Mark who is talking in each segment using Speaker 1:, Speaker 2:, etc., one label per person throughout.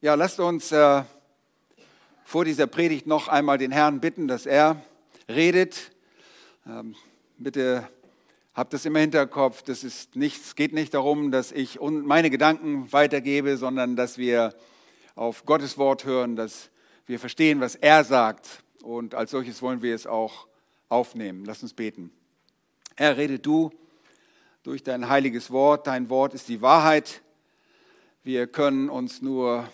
Speaker 1: Ja, lasst uns äh, vor dieser Predigt noch einmal den Herrn bitten, dass er redet. Ähm, bitte habt das immer im Hinterkopf. Das ist nicht, es geht nicht darum, dass ich meine Gedanken weitergebe, sondern dass wir auf Gottes Wort hören, dass wir verstehen, was er sagt. Und als solches wollen wir es auch aufnehmen. Lass uns beten. Herr, rede du durch dein heiliges Wort. Dein Wort ist die Wahrheit. Wir können uns nur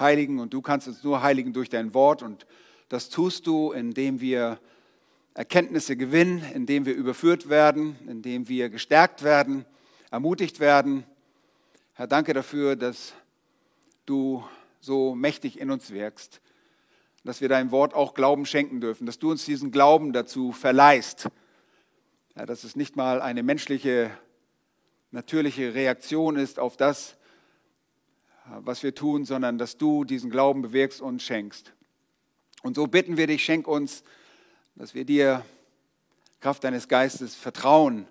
Speaker 1: heiligen und du kannst uns nur heiligen durch dein Wort. Und das tust du, indem wir Erkenntnisse gewinnen, indem wir überführt werden, indem wir gestärkt werden, ermutigt werden. Herr, danke dafür, dass du so mächtig in uns wirkst, dass wir dein Wort auch Glauben schenken dürfen, dass du uns diesen Glauben dazu verleihst. Ja, dass es nicht mal eine menschliche, natürliche Reaktion ist auf das, was wir tun, sondern dass du diesen Glauben bewirkst und schenkst. Und so bitten wir dich, schenk uns, dass wir dir Kraft deines Geistes vertrauen,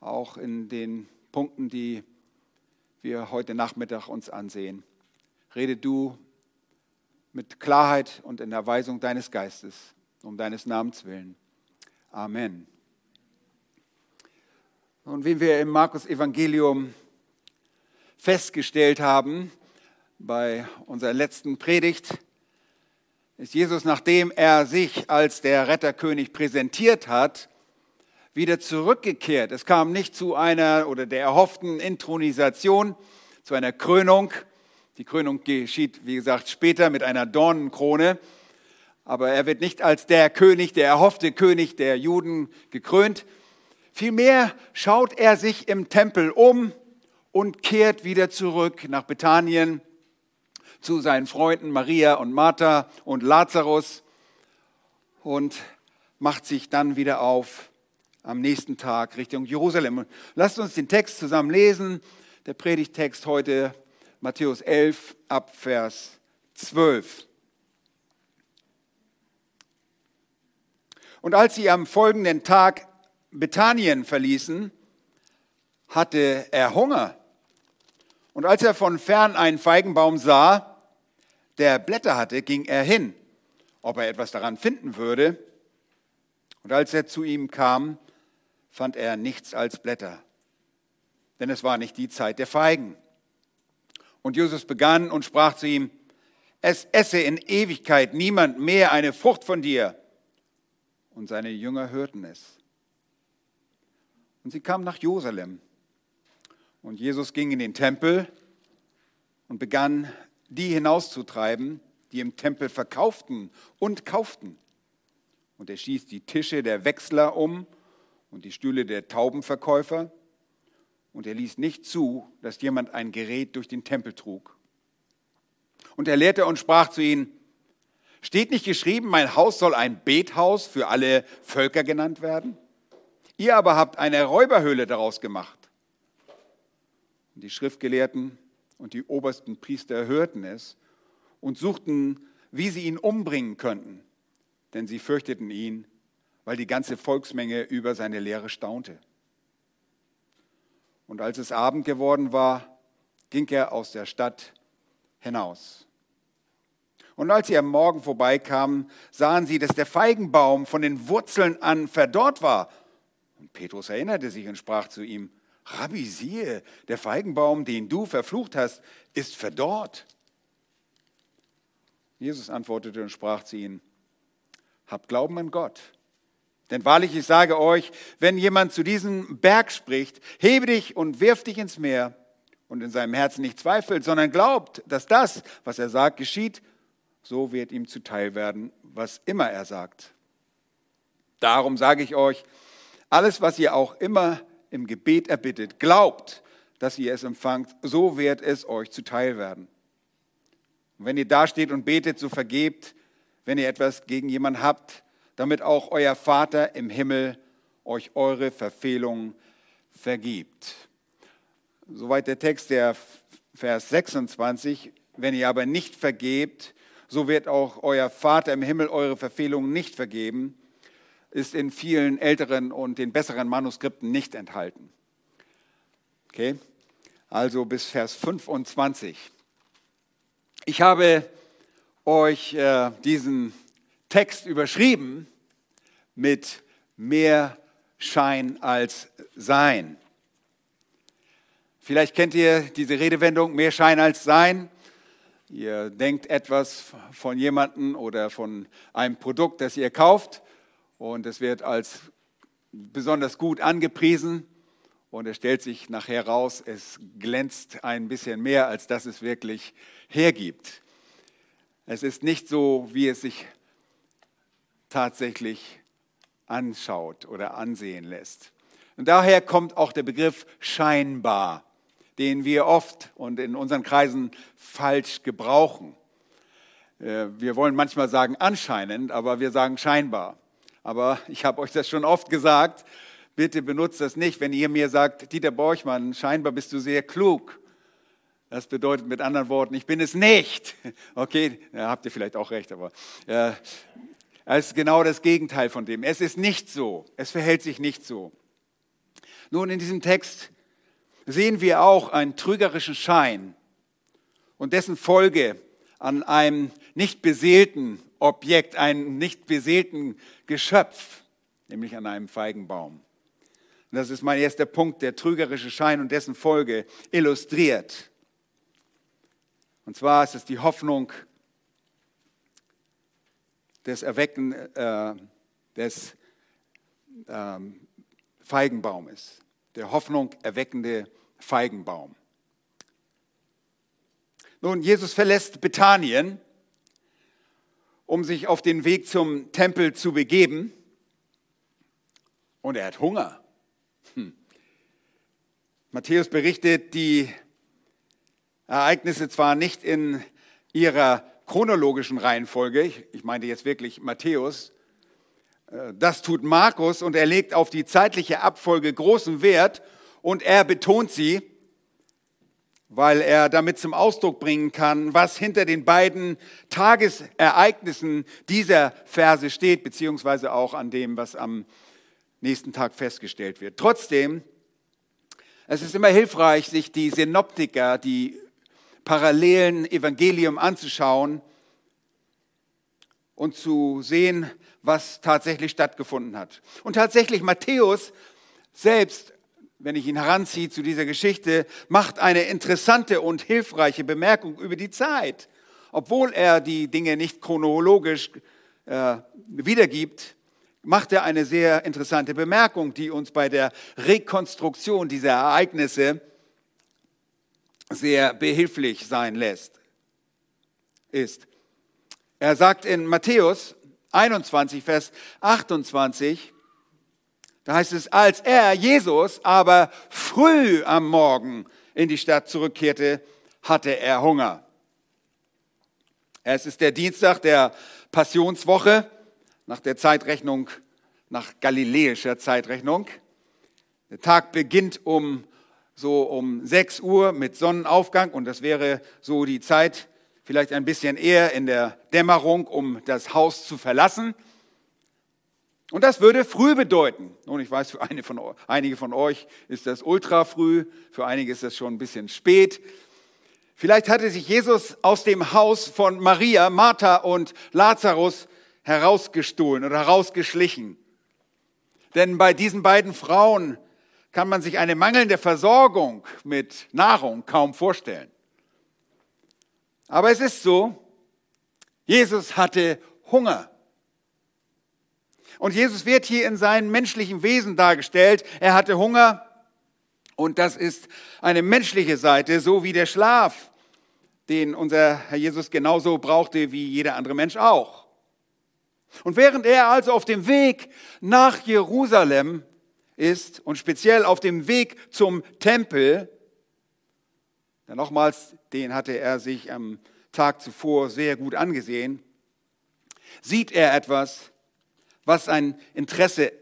Speaker 1: auch in den Punkten, die wir heute Nachmittag uns ansehen. Rede du mit Klarheit und in der Weisung deines Geistes, um deines Namens willen. Amen. Und wie wir im Markus Evangelium festgestellt haben, bei unserer letzten Predigt, ist Jesus, nachdem er sich als der Retterkönig präsentiert hat, wieder zurückgekehrt. Es kam nicht zu einer oder der erhofften Intronisation, zu einer Krönung. Die Krönung geschieht, wie gesagt, später mit einer Dornenkrone. Aber er wird nicht als der König, der erhoffte König der Juden gekrönt. Vielmehr schaut er sich im Tempel um und kehrt wieder zurück nach Bethanien zu seinen Freunden Maria und Martha und Lazarus und macht sich dann wieder auf am nächsten Tag Richtung Jerusalem. Lasst uns den Text zusammen lesen. Der Predigtext heute Matthäus 11 ab Vers 12. Und als sie am folgenden Tag Bethanien verließen, hatte er Hunger. Und als er von fern einen Feigenbaum sah, der Blätter hatte, ging er hin, ob er etwas daran finden würde. Und als er zu ihm kam, fand er nichts als Blätter, denn es war nicht die Zeit der Feigen. Und Jesus begann und sprach zu ihm, es esse in Ewigkeit niemand mehr eine Frucht von dir. Und seine Jünger hörten es. Und sie kamen nach Jerusalem. Und Jesus ging in den Tempel und begann die hinauszutreiben, die im Tempel verkauften und kauften. Und er schießt die Tische der Wechsler um und die Stühle der Taubenverkäufer. Und er ließ nicht zu, dass jemand ein Gerät durch den Tempel trug. Und er lehrte und sprach zu ihnen, steht nicht geschrieben, mein Haus soll ein Bethaus für alle Völker genannt werden? Ihr aber habt eine Räuberhöhle daraus gemacht. Und die Schriftgelehrten und die obersten Priester hörten es und suchten, wie sie ihn umbringen könnten, denn sie fürchteten ihn, weil die ganze Volksmenge über seine Lehre staunte. Und als es Abend geworden war, ging er aus der Stadt hinaus. Und als sie am Morgen vorbeikamen, sahen sie, dass der Feigenbaum von den Wurzeln an verdorrt war. Und Petrus erinnerte sich und sprach zu ihm, Rabbi, siehe, der Feigenbaum, den du verflucht hast, ist verdorrt. Jesus antwortete und sprach zu ihnen, habt Glauben an Gott. Denn wahrlich, ich sage euch, wenn jemand zu diesem Berg spricht, hebe dich und wirf dich ins Meer und in seinem Herzen nicht zweifelt, sondern glaubt, dass das, was er sagt, geschieht, so wird ihm zuteil werden, was immer er sagt. Darum sage ich euch, alles, was ihr auch immer im Gebet erbittet, glaubt, dass ihr es empfangt, so wird es euch zuteil werden. Und wenn ihr dasteht und betet, so vergebt, wenn ihr etwas gegen jemanden habt, damit auch euer Vater im Himmel euch eure Verfehlungen vergibt. Soweit der Text der Vers 26. Wenn ihr aber nicht vergebt, so wird auch euer Vater im Himmel eure Verfehlungen nicht vergeben ist in vielen älteren und den besseren Manuskripten nicht enthalten. Okay? Also bis Vers 25. Ich habe euch äh, diesen Text überschrieben mit mehr Schein als Sein. Vielleicht kennt ihr diese Redewendung, mehr Schein als Sein. Ihr denkt etwas von jemandem oder von einem Produkt, das ihr kauft und es wird als besonders gut angepriesen und es stellt sich nachher raus, es glänzt ein bisschen mehr, als dass es wirklich hergibt. Es ist nicht so, wie es sich tatsächlich anschaut oder ansehen lässt. Und daher kommt auch der Begriff scheinbar, den wir oft und in unseren Kreisen falsch gebrauchen. Äh, wir wollen manchmal sagen anscheinend, aber wir sagen scheinbar. Aber ich habe euch das schon oft gesagt, bitte benutzt das nicht, wenn ihr mir sagt, Dieter Borchmann, scheinbar bist du sehr klug. Das bedeutet mit anderen Worten, ich bin es nicht. Okay, ja, habt ihr vielleicht auch recht, aber äh, es ist genau das Gegenteil von dem. Es ist nicht so. Es verhält sich nicht so. Nun, in diesem Text sehen wir auch einen trügerischen Schein und dessen Folge an einem nicht beseelten Objekt, einem nicht beseelten Geschöpf, nämlich an einem Feigenbaum. Und das ist mein erster Punkt, der trügerische Schein und dessen Folge illustriert. Und zwar ist es die Hoffnung des Erwecken äh, des ähm, Feigenbaumes, der Hoffnung erweckende Feigenbaum. Nun, Jesus verlässt Bethanien, um sich auf den Weg zum Tempel zu begeben. Und er hat Hunger. Hm. Matthäus berichtet die Ereignisse zwar nicht in ihrer chronologischen Reihenfolge, ich, ich meine jetzt wirklich Matthäus, äh, das tut Markus und er legt auf die zeitliche Abfolge großen Wert und er betont sie, weil er damit zum Ausdruck bringen kann, was hinter den beiden Tagesereignissen dieser Verse steht, beziehungsweise auch an dem, was am nächsten Tag festgestellt wird. Trotzdem, es ist immer hilfreich, sich die Synoptiker, die parallelen Evangelium anzuschauen und zu sehen, was tatsächlich stattgefunden hat. Und tatsächlich, Matthäus selbst, wenn ich ihn heranziehe zu dieser Geschichte, macht eine interessante und hilfreiche Bemerkung über die Zeit. Obwohl er die Dinge nicht chronologisch äh, wiedergibt, macht er eine sehr interessante Bemerkung, die uns bei der Rekonstruktion dieser Ereignisse sehr behilflich sein lässt, ist. Er sagt in Matthäus 21, Vers 28, da heißt es, als er, Jesus, aber früh am Morgen in die Stadt zurückkehrte, hatte er Hunger. Es ist der Dienstag der Passionswoche nach der Zeitrechnung, nach galiläischer Zeitrechnung. Der Tag beginnt um so um 6 Uhr mit Sonnenaufgang und das wäre so die Zeit, vielleicht ein bisschen eher in der Dämmerung, um das Haus zu verlassen. Und das würde früh bedeuten. Und ich weiß, für von, einige von euch ist das ultra früh, für einige ist das schon ein bisschen spät. Vielleicht hatte sich Jesus aus dem Haus von Maria, Martha und Lazarus herausgestohlen oder herausgeschlichen. Denn bei diesen beiden Frauen kann man sich eine mangelnde Versorgung mit Nahrung kaum vorstellen. Aber es ist so, Jesus hatte Hunger. Und Jesus wird hier in seinem menschlichen Wesen dargestellt. Er hatte Hunger und das ist eine menschliche Seite, so wie der Schlaf, den unser Herr Jesus genauso brauchte wie jeder andere Mensch auch. Und während er also auf dem Weg nach Jerusalem ist und speziell auf dem Weg zum Tempel, denn nochmals, den hatte er sich am Tag zuvor sehr gut angesehen, sieht er etwas, was ein Interesse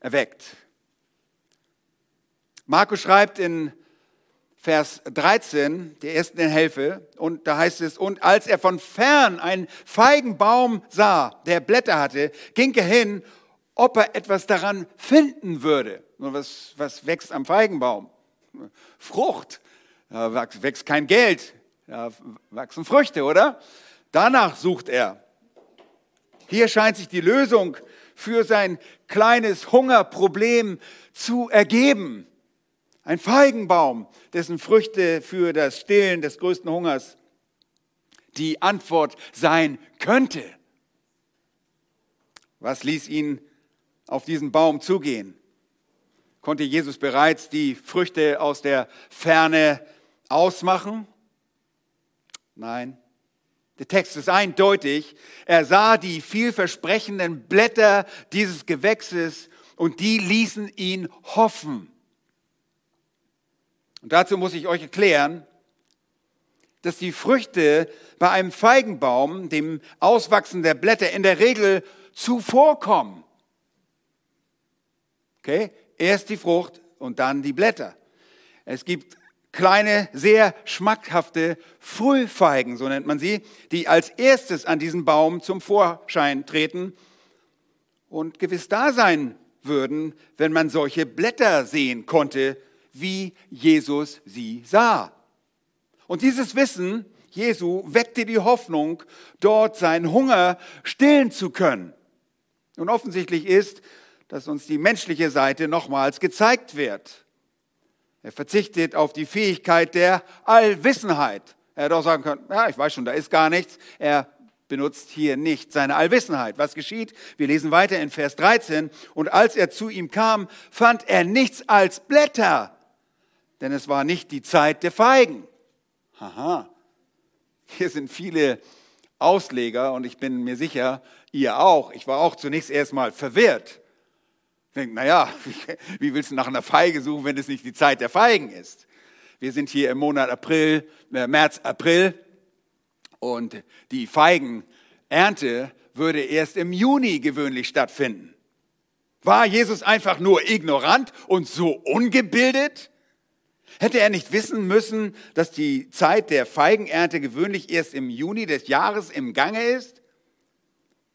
Speaker 1: erweckt. Markus schreibt in Vers 13, der ersten Hälfte, und da heißt es, und als er von fern einen Feigenbaum sah, der Blätter hatte, ging er hin, ob er etwas daran finden würde. Was, was wächst am Feigenbaum? Frucht. Da wächst kein Geld. da wachsen Früchte, oder? Danach sucht er. Hier scheint sich die Lösung für sein kleines Hungerproblem zu ergeben. Ein Feigenbaum, dessen Früchte für das Stillen des größten Hungers die Antwort sein könnte. Was ließ ihn auf diesen Baum zugehen? Konnte Jesus bereits die Früchte aus der Ferne ausmachen? Nein. Der Text ist eindeutig. Er sah die vielversprechenden Blätter dieses Gewächses und die ließen ihn hoffen. Und dazu muss ich euch erklären, dass die Früchte bei einem Feigenbaum, dem Auswachsen der Blätter, in der Regel zuvorkommen. Okay? Erst die Frucht und dann die Blätter. Es gibt kleine, sehr schmackhafte Frühfeigen, so nennt man sie, die als erstes an diesem Baum zum Vorschein treten und gewiss da sein würden, wenn man solche Blätter sehen konnte, wie Jesus sie sah. Und dieses Wissen Jesu weckte die Hoffnung, dort seinen Hunger stillen zu können. Und offensichtlich ist, dass uns die menschliche Seite nochmals gezeigt wird. Er verzichtet auf die Fähigkeit der Allwissenheit. Er hätte auch sagen können, ja, ich weiß schon, da ist gar nichts. Er benutzt hier nicht seine Allwissenheit. Was geschieht? Wir lesen weiter in Vers 13. Und als er zu ihm kam, fand er nichts als Blätter, denn es war nicht die Zeit der Feigen. Haha. Hier sind viele Ausleger und ich bin mir sicher, ihr auch. Ich war auch zunächst erstmal verwirrt. Denke, naja, wie willst du nach einer Feige suchen, wenn es nicht die Zeit der Feigen ist? Wir sind hier im Monat April, äh, März, April und die Feigenernte würde erst im Juni gewöhnlich stattfinden. War Jesus einfach nur ignorant und so ungebildet? Hätte er nicht wissen müssen, dass die Zeit der Feigenernte gewöhnlich erst im Juni des Jahres im Gange ist?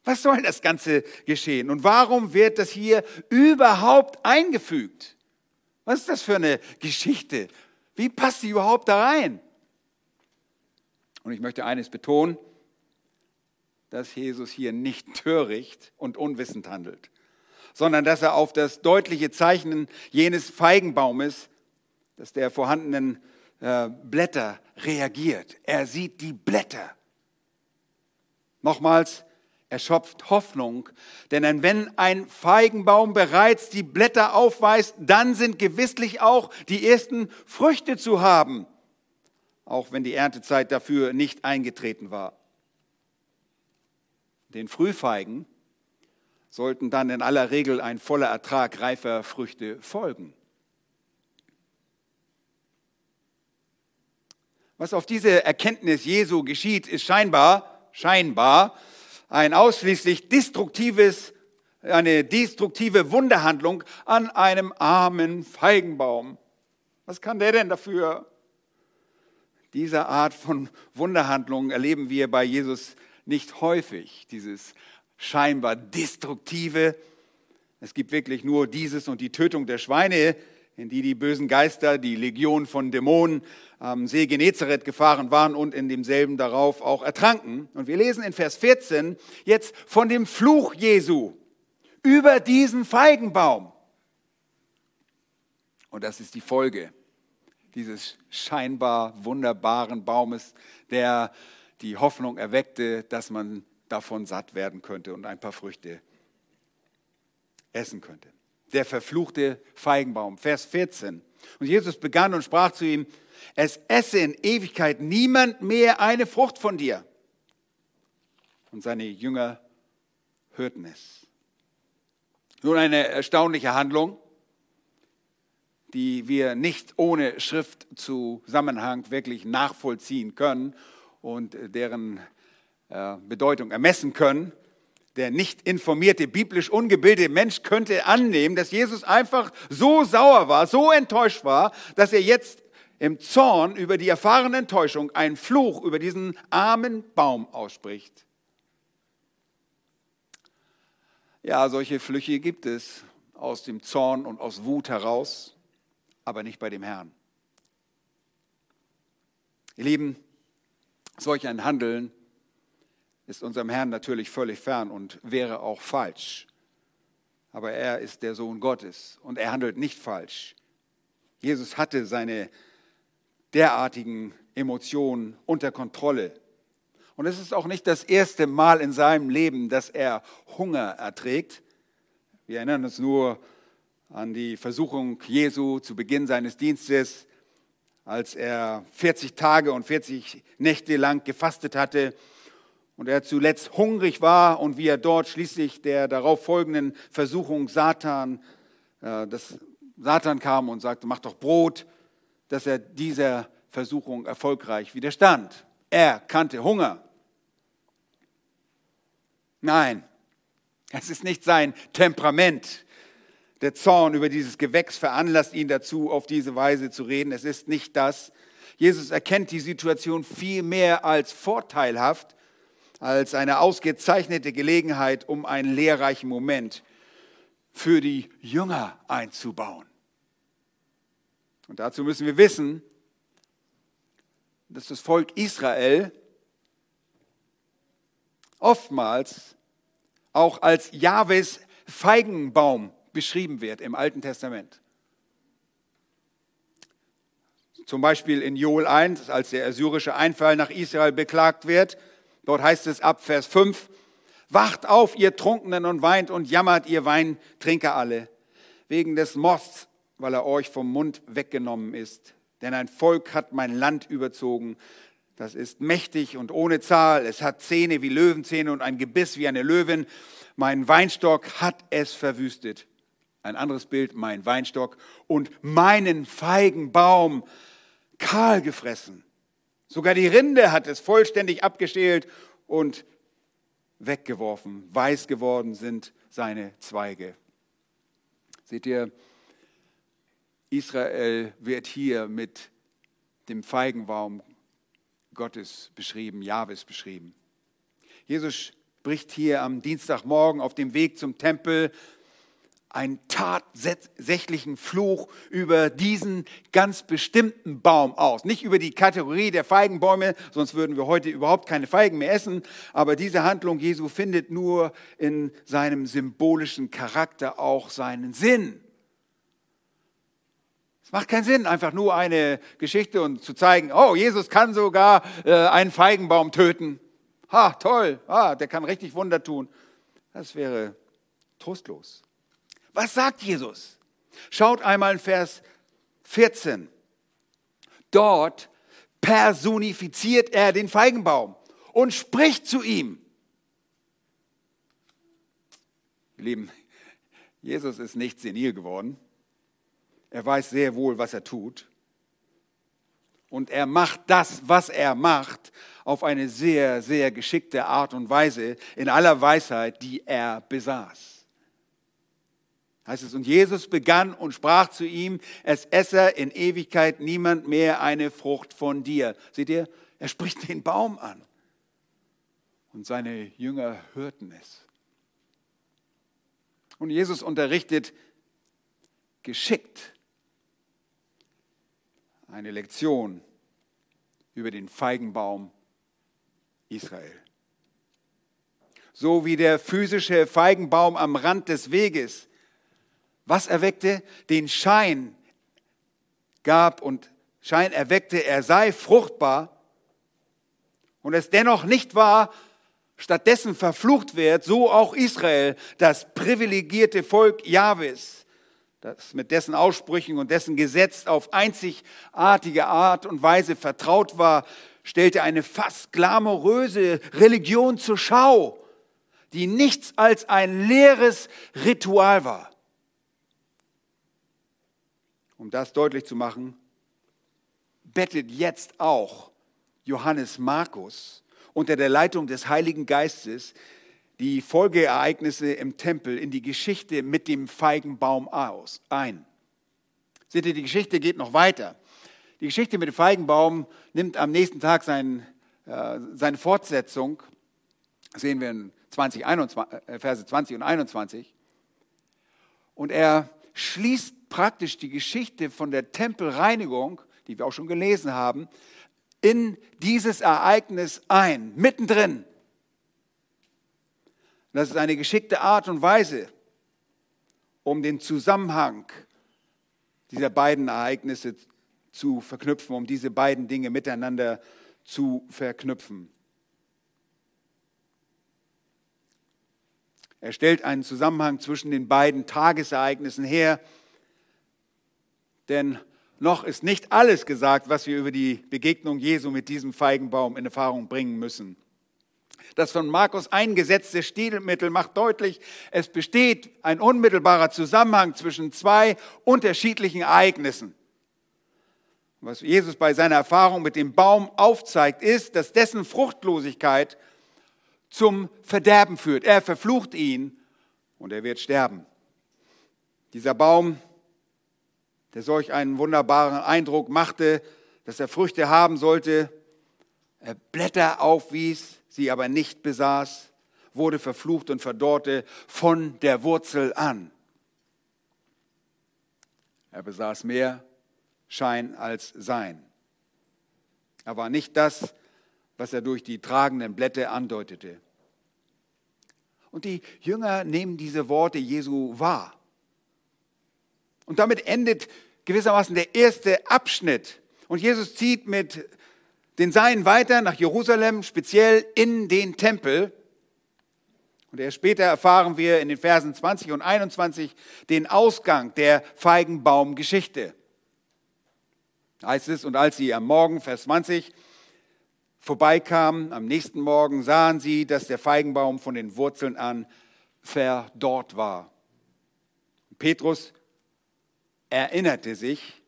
Speaker 1: Was soll das Ganze geschehen? Und warum wird das hier überhaupt eingefügt? Was ist das für eine Geschichte? Wie passt sie überhaupt da rein? Und ich möchte eines betonen, dass Jesus hier nicht töricht und unwissend handelt, sondern dass er auf das deutliche Zeichnen jenes Feigenbaumes dass der vorhandenen äh, Blätter reagiert. Er sieht die Blätter. Nochmals, er schöpft Hoffnung, denn wenn ein Feigenbaum bereits die Blätter aufweist, dann sind gewisslich auch die ersten Früchte zu haben, auch wenn die Erntezeit dafür nicht eingetreten war. Den Frühfeigen sollten dann in aller Regel ein voller Ertrag reifer Früchte folgen. Was auf diese Erkenntnis Jesu geschieht, ist scheinbar, scheinbar ein ausschließlich destruktives, eine destruktive Wunderhandlung an einem armen Feigenbaum. Was kann der denn dafür? Diese Art von Wunderhandlung erleben wir bei Jesus nicht häufig, dieses scheinbar destruktive. Es gibt wirklich nur dieses und die Tötung der Schweine, in die die bösen Geister, die Legion von Dämonen am See Genezareth gefahren waren und in demselben darauf auch ertranken. Und wir lesen in Vers 14 jetzt von dem Fluch Jesu über diesen Feigenbaum. Und das ist die Folge dieses scheinbar wunderbaren Baumes, der die Hoffnung erweckte, dass man davon satt werden könnte und ein paar Früchte essen könnte der verfluchte Feigenbaum. Vers 14. Und Jesus begann und sprach zu ihm, es esse in Ewigkeit niemand mehr eine Frucht von dir. Und seine Jünger hörten es. Nun eine erstaunliche Handlung, die wir nicht ohne Schriftzusammenhang wirklich nachvollziehen können und deren äh, Bedeutung ermessen können der nicht informierte, biblisch ungebildete Mensch könnte annehmen, dass Jesus einfach so sauer war, so enttäuscht war, dass er jetzt im Zorn über die erfahrene Enttäuschung einen Fluch über diesen armen Baum ausspricht. Ja, solche Flüche gibt es aus dem Zorn und aus Wut heraus, aber nicht bei dem Herrn. Ihr Lieben, Solch ein Handeln ist unserem Herrn natürlich völlig fern und wäre auch falsch. Aber er ist der Sohn Gottes und er handelt nicht falsch. Jesus hatte seine derartigen Emotionen unter Kontrolle. Und es ist auch nicht das erste Mal in seinem Leben, dass er Hunger erträgt. Wir erinnern uns nur an die Versuchung Jesu zu Beginn seines Dienstes, als er 40 Tage und 40 Nächte lang gefastet hatte und er zuletzt hungrig war und wie er dort schließlich der darauf folgenden Versuchung Satan, äh, das Satan kam und sagte, mach doch Brot, dass er dieser Versuchung erfolgreich widerstand. Er kannte Hunger. Nein, es ist nicht sein Temperament. Der Zorn über dieses Gewächs veranlasst ihn dazu, auf diese Weise zu reden. Es ist nicht das. Jesus erkennt die Situation viel mehr als vorteilhaft, als eine ausgezeichnete Gelegenheit, um einen lehrreichen Moment für die Jünger einzubauen. Und dazu müssen wir wissen, dass das Volk Israel oftmals auch als Jahwes Feigenbaum beschrieben wird im Alten Testament. Zum Beispiel in Joel 1, als der assyrische Einfall nach Israel beklagt wird. Dort heißt es ab Vers 5, Wacht auf, ihr Trunkenen, und weint und jammert, ihr Weintrinker alle, wegen des Mosts, weil er euch vom Mund weggenommen ist. Denn ein Volk hat mein Land überzogen. Das ist mächtig und ohne Zahl. Es hat Zähne wie Löwenzähne und ein Gebiss wie eine Löwin. Mein Weinstock hat es verwüstet. Ein anderes Bild, mein Weinstock und meinen Feigenbaum kahl gefressen. Sogar die Rinde hat es vollständig abgeschält und weggeworfen. Weiß geworden sind seine Zweige. Seht ihr, Israel wird hier mit dem Feigenbaum Gottes beschrieben, Jahwes beschrieben. Jesus spricht hier am Dienstagmorgen auf dem Weg zum Tempel einen tatsächlichen Fluch über diesen ganz bestimmten Baum aus. Nicht über die Kategorie der Feigenbäume, sonst würden wir heute überhaupt keine Feigen mehr essen. Aber diese Handlung Jesu findet nur in seinem symbolischen Charakter auch seinen Sinn. Es macht keinen Sinn, einfach nur eine Geschichte und zu zeigen, oh, Jesus kann sogar äh, einen Feigenbaum töten. Ha, toll, ah, der kann richtig Wunder tun. Das wäre trostlos. Was sagt Jesus? Schaut einmal in Vers 14. Dort personifiziert er den Feigenbaum und spricht zu ihm. Lieben, Jesus ist nicht senil geworden. Er weiß sehr wohl, was er tut. Und er macht das, was er macht, auf eine sehr, sehr geschickte Art und Weise, in aller Weisheit, die er besaß. Heißt es, und Jesus begann und sprach zu ihm, es esse in Ewigkeit niemand mehr eine Frucht von dir. Seht ihr, er spricht den Baum an. Und seine Jünger hörten es. Und Jesus unterrichtet geschickt eine Lektion über den Feigenbaum Israel. So wie der physische Feigenbaum am Rand des Weges, was erweckte? Den Schein gab und Schein erweckte, er sei fruchtbar und es dennoch nicht war, stattdessen verflucht wird, so auch Israel, das privilegierte Volk Jahwes das mit dessen Aussprüchen und dessen Gesetz auf einzigartige Art und Weise vertraut war, stellte eine fast glamouröse Religion zur Schau, die nichts als ein leeres Ritual war. Um das deutlich zu machen, bettet jetzt auch Johannes Markus unter der Leitung des Heiligen Geistes die Folgeereignisse im Tempel in die Geschichte mit dem Feigenbaum aus, ein. Seht ihr, die Geschichte geht noch weiter. Die Geschichte mit dem Feigenbaum nimmt am nächsten Tag sein, äh, seine Fortsetzung, sehen wir in 20, 21, äh, Verse 20 und 21. Und er schließt praktisch die Geschichte von der Tempelreinigung, die wir auch schon gelesen haben, in dieses Ereignis ein, mittendrin. Das ist eine geschickte Art und Weise, um den Zusammenhang dieser beiden Ereignisse zu verknüpfen, um diese beiden Dinge miteinander zu verknüpfen. Er stellt einen Zusammenhang zwischen den beiden Tagesereignissen her, denn noch ist nicht alles gesagt, was wir über die Begegnung Jesu mit diesem Feigenbaum in Erfahrung bringen müssen. Das von Markus eingesetzte Stilmittel macht deutlich, es besteht ein unmittelbarer Zusammenhang zwischen zwei unterschiedlichen Ereignissen. Was Jesus bei seiner Erfahrung mit dem Baum aufzeigt, ist, dass dessen Fruchtlosigkeit zum Verderben führt. Er verflucht ihn und er wird sterben. Dieser Baum, der solch einen wunderbaren Eindruck machte, dass er Früchte haben sollte, er Blätter aufwies, sie aber nicht besaß, wurde verflucht und verdorrte von der Wurzel an. Er besaß mehr Schein als Sein. Er war nicht das, was er durch die tragenden Blätter andeutete. Und die Jünger nehmen diese Worte Jesu wahr. Und damit endet gewissermaßen der erste Abschnitt. Und Jesus zieht mit den Seinen weiter nach Jerusalem, speziell in den Tempel. Und erst später erfahren wir in den Versen 20 und 21 den Ausgang der Feigenbaumgeschichte. Heißt es, und als sie am Morgen, Vers 20, vorbeikamen, am nächsten Morgen sahen sie, dass der Feigenbaum von den Wurzeln an verdorrt war. Petrus erinnerte sich,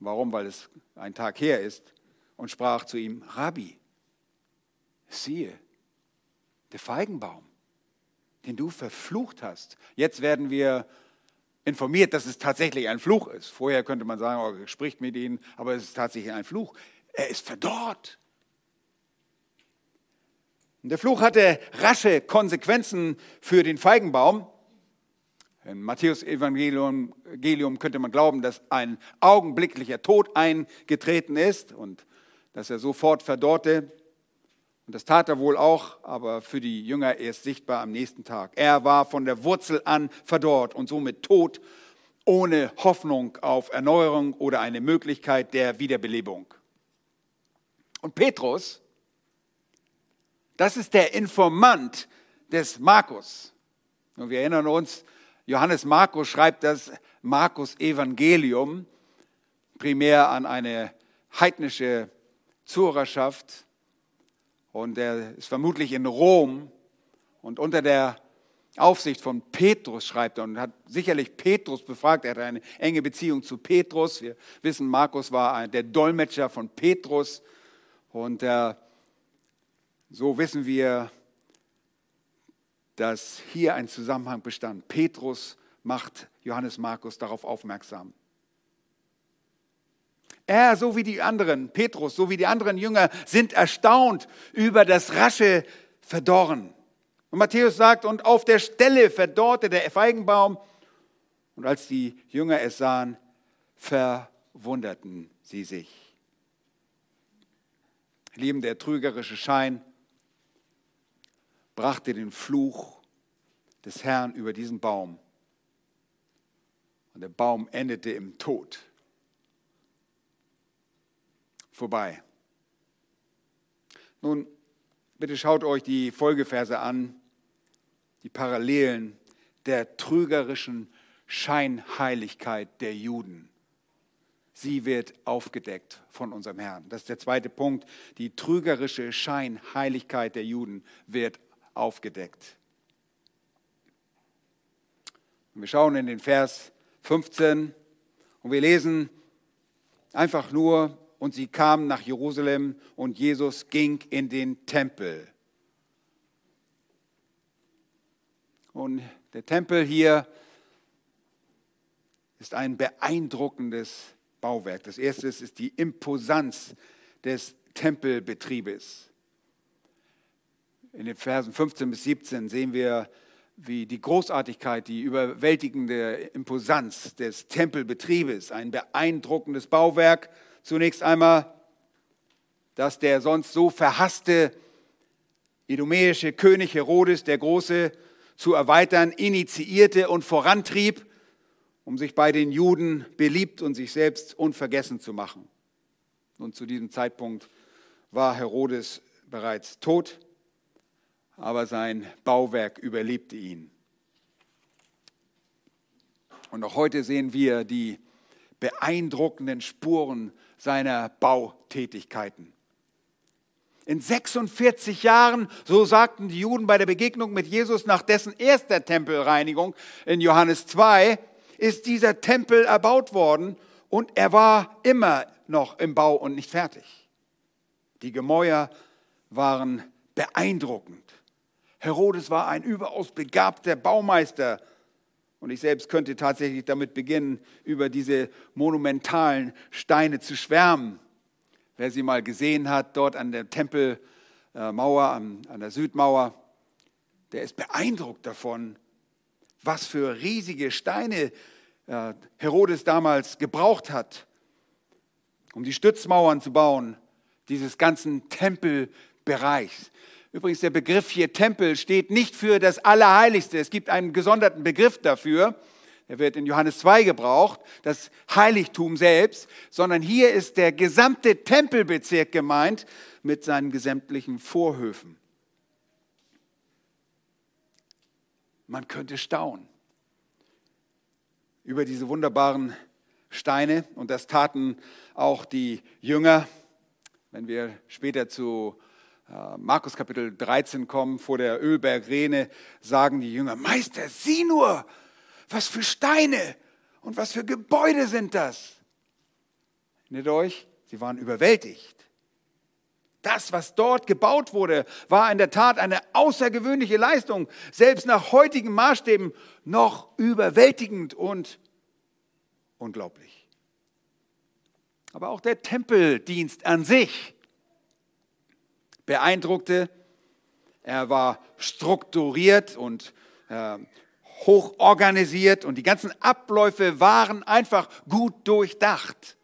Speaker 1: warum? Weil es ein Tag her ist, und sprach zu ihm, Rabbi, siehe, der Feigenbaum, den du verflucht hast. Jetzt werden wir informiert, dass es tatsächlich ein Fluch ist. Vorher könnte man sagen, oh, spricht mit ihnen, aber es ist tatsächlich ein Fluch. Er ist verdorrt. Und der Fluch hatte rasche Konsequenzen für den Feigenbaum. Im Matthäus-Evangelium könnte man glauben, dass ein augenblicklicher Tod eingetreten ist und dass er sofort verdorrte. Und das tat er wohl auch, aber für die Jünger erst sichtbar am nächsten Tag. Er war von der Wurzel an verdorrt und somit tot, ohne Hoffnung auf Erneuerung oder eine Möglichkeit der Wiederbelebung. Und Petrus, das ist der Informant des Markus. Und wir erinnern uns, Johannes Markus schreibt das Markus Evangelium primär an eine heidnische Zuhörerschaft und er ist vermutlich in Rom und unter der Aufsicht von Petrus schreibt er und hat sicherlich Petrus befragt. Er hatte eine enge Beziehung zu Petrus. Wir wissen, Markus war der Dolmetscher von Petrus und äh, so wissen wir, dass hier ein Zusammenhang bestand. Petrus macht Johannes Markus darauf aufmerksam. Er, so wie die anderen, Petrus, so wie die anderen Jünger, sind erstaunt über das rasche Verdorren. Und Matthäus sagt, und auf der Stelle verdorrte der Feigenbaum. Und als die Jünger es sahen, verwunderten sie sich. Lieben, der trügerische Schein brachte den Fluch des Herrn über diesen Baum. Und der Baum endete im Tod vorbei. Nun, bitte schaut euch die Folgeverse an, die Parallelen der trügerischen Scheinheiligkeit der Juden. Sie wird aufgedeckt von unserem Herrn. Das ist der zweite Punkt. Die trügerische Scheinheiligkeit der Juden wird aufgedeckt. wir schauen in den Vers 15 und wir lesen einfach nur und sie kamen nach Jerusalem und Jesus ging in den Tempel. Und der Tempel hier ist ein beeindruckendes Bauwerk. Das erste ist die Imposanz des Tempelbetriebes. In den Versen 15 bis 17 sehen wir, wie die Großartigkeit, die überwältigende Imposanz des Tempelbetriebes, ein beeindruckendes Bauwerk, Zunächst einmal dass der sonst so verhasste idumäische König Herodes der Große zu erweitern initiierte und vorantrieb, um sich bei den Juden beliebt und sich selbst unvergessen zu machen. Und zu diesem Zeitpunkt war Herodes bereits tot, aber sein Bauwerk überlebte ihn. Und auch heute sehen wir die beeindruckenden Spuren seiner Bautätigkeiten. In 46 Jahren, so sagten die Juden bei der Begegnung mit Jesus nach dessen erster Tempelreinigung in Johannes 2, ist dieser Tempel erbaut worden und er war immer noch im Bau und nicht fertig. Die Gemäuer waren beeindruckend. Herodes war ein überaus begabter Baumeister und ich selbst könnte tatsächlich damit beginnen, über diese monumentalen Steine zu schwärmen. Wer sie mal gesehen hat, dort an der Tempelmauer, an der Südmauer, der ist beeindruckt davon, was für riesige Steine äh, Herodes damals gebraucht hat, um die Stützmauern zu bauen, dieses ganzen Tempelbereichs. Übrigens, der Begriff hier Tempel steht nicht für das Allerheiligste. Es gibt einen gesonderten Begriff dafür. Der wird in Johannes 2 gebraucht, das Heiligtum selbst, sondern hier ist der gesamte Tempelbezirk gemeint mit seinen gesamtlichen Vorhöfen. Man könnte staunen über diese wunderbaren Steine und das taten auch die Jünger. Wenn wir später zu Markus Kapitel 13 kommen, vor der Ölbergrene, sagen die Jünger, Meister, sieh nur, was für Steine und was für Gebäude sind das. Erinnert euch, sie waren überwältigt. Das, was dort gebaut wurde, war in der Tat eine außergewöhnliche Leistung, selbst nach heutigen Maßstäben noch überwältigend und unglaublich. Aber auch der Tempeldienst an sich beeindruckte. Er war strukturiert und äh, hoch organisiert und die ganzen Abläufe waren einfach gut durchdacht.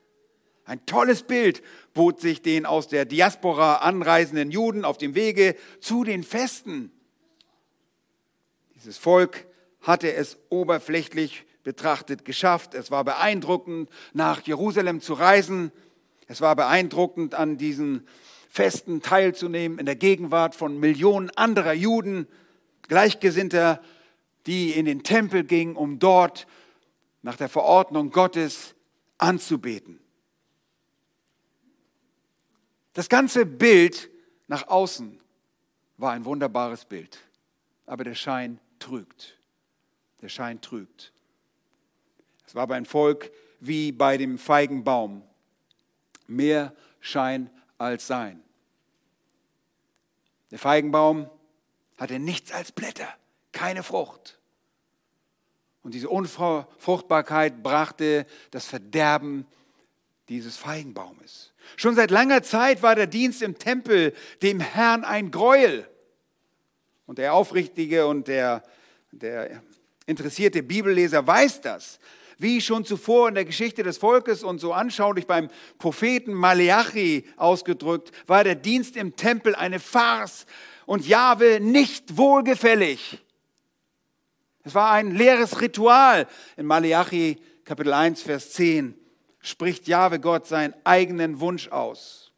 Speaker 1: Ein tolles Bild bot sich den aus der Diaspora anreisenden Juden auf dem Wege zu den Festen. Dieses Volk hatte es oberflächlich betrachtet geschafft. Es war beeindruckend, nach Jerusalem zu reisen. Es war beeindruckend, an diesen Festen teilzunehmen in der Gegenwart von Millionen anderer Juden, Gleichgesinnter, die in den Tempel gingen, um dort nach der Verordnung Gottes anzubeten. Das ganze Bild nach außen war ein wunderbares Bild, aber der Schein trügt. Der Schein trügt. Es war bei Volk wie bei dem Feigenbaum. Mehr Schein als Sein. Der Feigenbaum hatte nichts als Blätter, keine Frucht. Und diese Unfruchtbarkeit brachte das Verderben dieses Feigenbaumes. Schon seit langer Zeit war der Dienst im Tempel dem Herrn ein Gräuel. Und der aufrichtige und der, der interessierte Bibelleser weiß das. Wie schon zuvor in der Geschichte des Volkes und so anschaulich beim Propheten Maleachi ausgedrückt, war der Dienst im Tempel eine Farce und Jahwe nicht wohlgefällig. Es war ein leeres Ritual. In Maleachi Kapitel 1, Vers 10 spricht Jahwe Gott seinen eigenen Wunsch aus.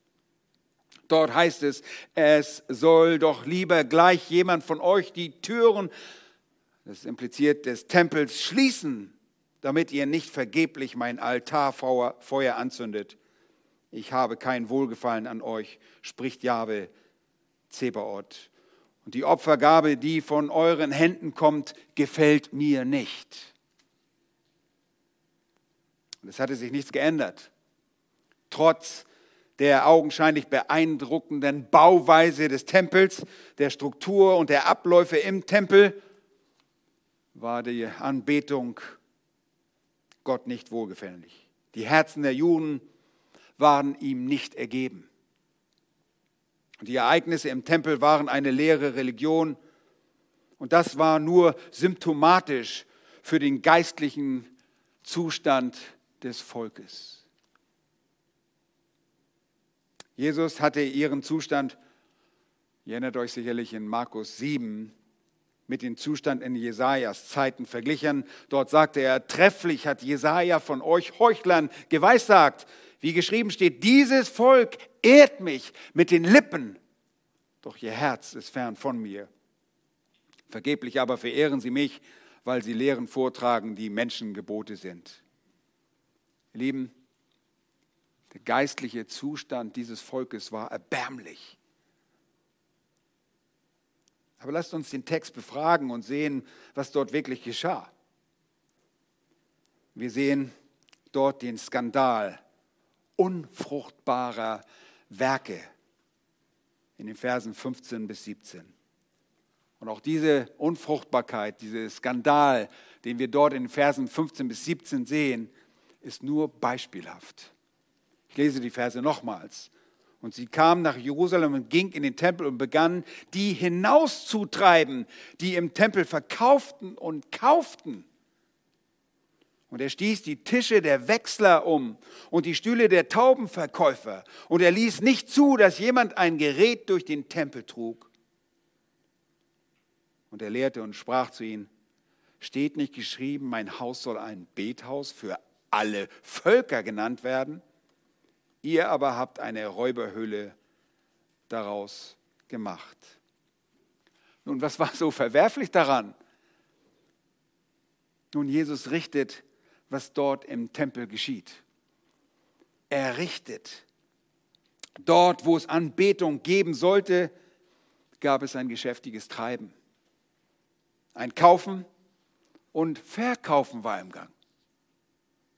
Speaker 1: Dort heißt es, es soll doch lieber gleich jemand von euch die Türen, das impliziert, des Tempels schließen, damit ihr nicht vergeblich mein Altarfeuer anzündet. Ich habe kein Wohlgefallen an euch, spricht Jahwe Zebaoth. Und die Opfergabe, die von euren Händen kommt, gefällt mir nicht. Es hatte sich nichts geändert. Trotz der augenscheinlich beeindruckenden Bauweise des Tempels, der Struktur und der Abläufe im Tempel, war die Anbetung Gott nicht wohlgefällig. Die Herzen der Juden waren ihm nicht ergeben. Die Ereignisse im Tempel waren eine leere Religion und das war nur symptomatisch für den geistlichen Zustand des Volkes. Jesus hatte ihren Zustand, ihr erinnert euch sicherlich in Markus 7, mit dem Zustand in Jesajas Zeiten verglichen. Dort sagte er, trefflich hat Jesaja von euch Heuchlern geweissagt. Wie geschrieben steht, dieses Volk ehrt mich mit den Lippen, doch ihr Herz ist fern von mir. Vergeblich aber verehren sie mich, weil sie Lehren vortragen, die Menschengebote sind. Ihr Lieben, der geistliche Zustand dieses Volkes war erbärmlich. Aber lasst uns den Text befragen und sehen, was dort wirklich geschah. Wir sehen dort den Skandal unfruchtbarer Werke in den Versen 15 bis 17. Und auch diese Unfruchtbarkeit, dieser Skandal, den wir dort in den Versen 15 bis 17 sehen, ist nur beispielhaft. Ich lese die Verse nochmals. Und sie kam nach Jerusalem und ging in den Tempel und begann, die hinauszutreiben, die im Tempel verkauften und kauften. Und er stieß die Tische der Wechsler um und die Stühle der Taubenverkäufer. Und er ließ nicht zu, dass jemand ein Gerät durch den Tempel trug. Und er lehrte und sprach zu ihnen, steht nicht geschrieben, mein Haus soll ein Bethaus für alle Völker genannt werden? Ihr aber habt eine Räuberhöhle daraus gemacht. Nun, was war so verwerflich daran? Nun, Jesus richtet was dort im Tempel geschieht. Er richtet. Dort, wo es Anbetung geben sollte, gab es ein geschäftiges Treiben. Ein Kaufen und Verkaufen war im Gang.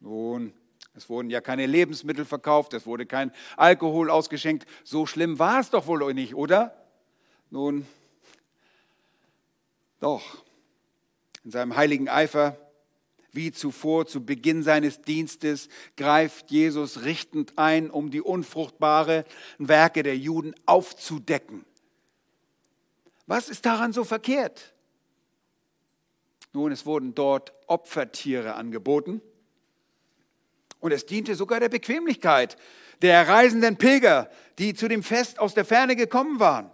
Speaker 1: Nun, es wurden ja keine Lebensmittel verkauft, es wurde kein Alkohol ausgeschenkt. So schlimm war es doch wohl nicht, oder? Nun, doch. In seinem heiligen Eifer wie zuvor zu Beginn seines Dienstes greift Jesus richtend ein, um die unfruchtbaren Werke der Juden aufzudecken. Was ist daran so verkehrt? Nun, es wurden dort Opfertiere angeboten und es diente sogar der Bequemlichkeit der reisenden Pilger, die zu dem Fest aus der Ferne gekommen waren.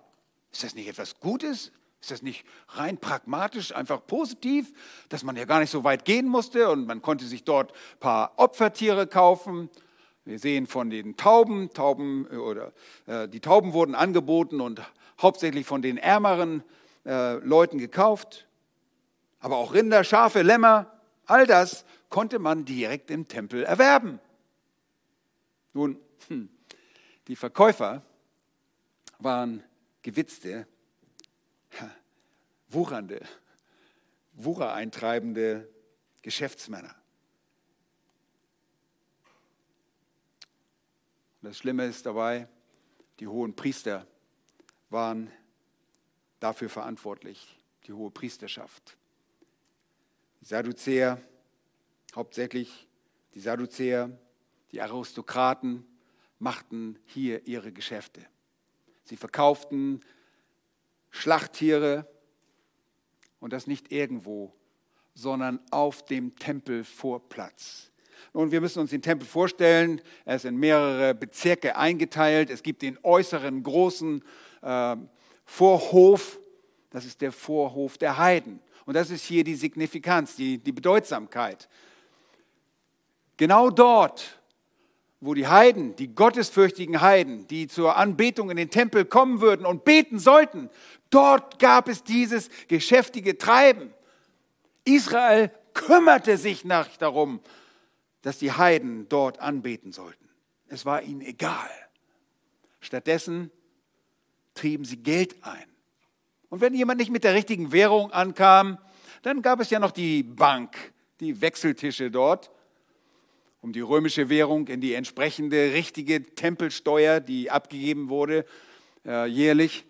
Speaker 1: Ist das nicht etwas Gutes? Ist das nicht rein pragmatisch, einfach positiv, dass man ja gar nicht so weit gehen musste und man konnte sich dort ein paar Opfertiere kaufen? Wir sehen von den Tauben, Tauben äh, oder äh, die Tauben wurden angeboten und hauptsächlich von den ärmeren äh, Leuten gekauft. Aber auch Rinder, Schafe, Lämmer, all das konnte man direkt im Tempel erwerben. Nun, hm, die Verkäufer waren gewitzte wuchernde, wuchereintreibende Geschäftsmänner. Das Schlimme ist dabei, die hohen Priester waren dafür verantwortlich, die hohe Priesterschaft. Die Sadduzäer, hauptsächlich die Sadduzäer, die Aristokraten, machten hier ihre Geschäfte. Sie verkauften Schlachttiere, und das nicht irgendwo, sondern auf dem Tempelvorplatz. Nun, wir müssen uns den Tempel vorstellen. Er ist in mehrere Bezirke eingeteilt. Es gibt den äußeren großen äh, Vorhof. Das ist der Vorhof der Heiden. Und das ist hier die Signifikanz, die, die Bedeutsamkeit. Genau dort, wo die Heiden, die gottesfürchtigen Heiden, die zur Anbetung in den Tempel kommen würden und beten sollten, Dort gab es dieses geschäftige Treiben. Israel kümmerte sich nach darum, dass die Heiden dort anbeten sollten. Es war ihnen egal. Stattdessen trieben sie Geld ein. Und wenn jemand nicht mit der richtigen Währung ankam, dann gab es ja noch die Bank, die Wechseltische dort, um die römische Währung in die entsprechende richtige Tempelsteuer, die abgegeben wurde, äh, jährlich,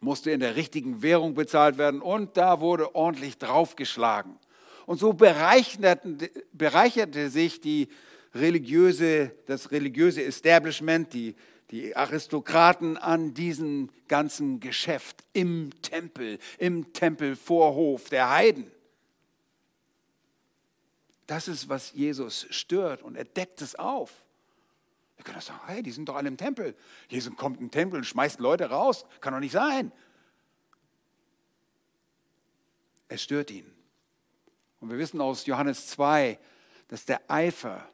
Speaker 1: musste in der richtigen Währung bezahlt werden und da wurde ordentlich draufgeschlagen. Und so bereicherte, sich die religiöse, das religiöse Establishment, die, die Aristokraten an diesem ganzen Geschäft im Tempel, im Tempelvorhof der Heiden. Das ist, was Jesus stört und er deckt es auf. Wir können sagen, hey, die sind doch alle im Tempel. Jesus kommt in den Tempel und schmeißt Leute raus. Kann doch nicht sein. Es stört ihn. Und wir wissen aus Johannes 2, dass der Eifer,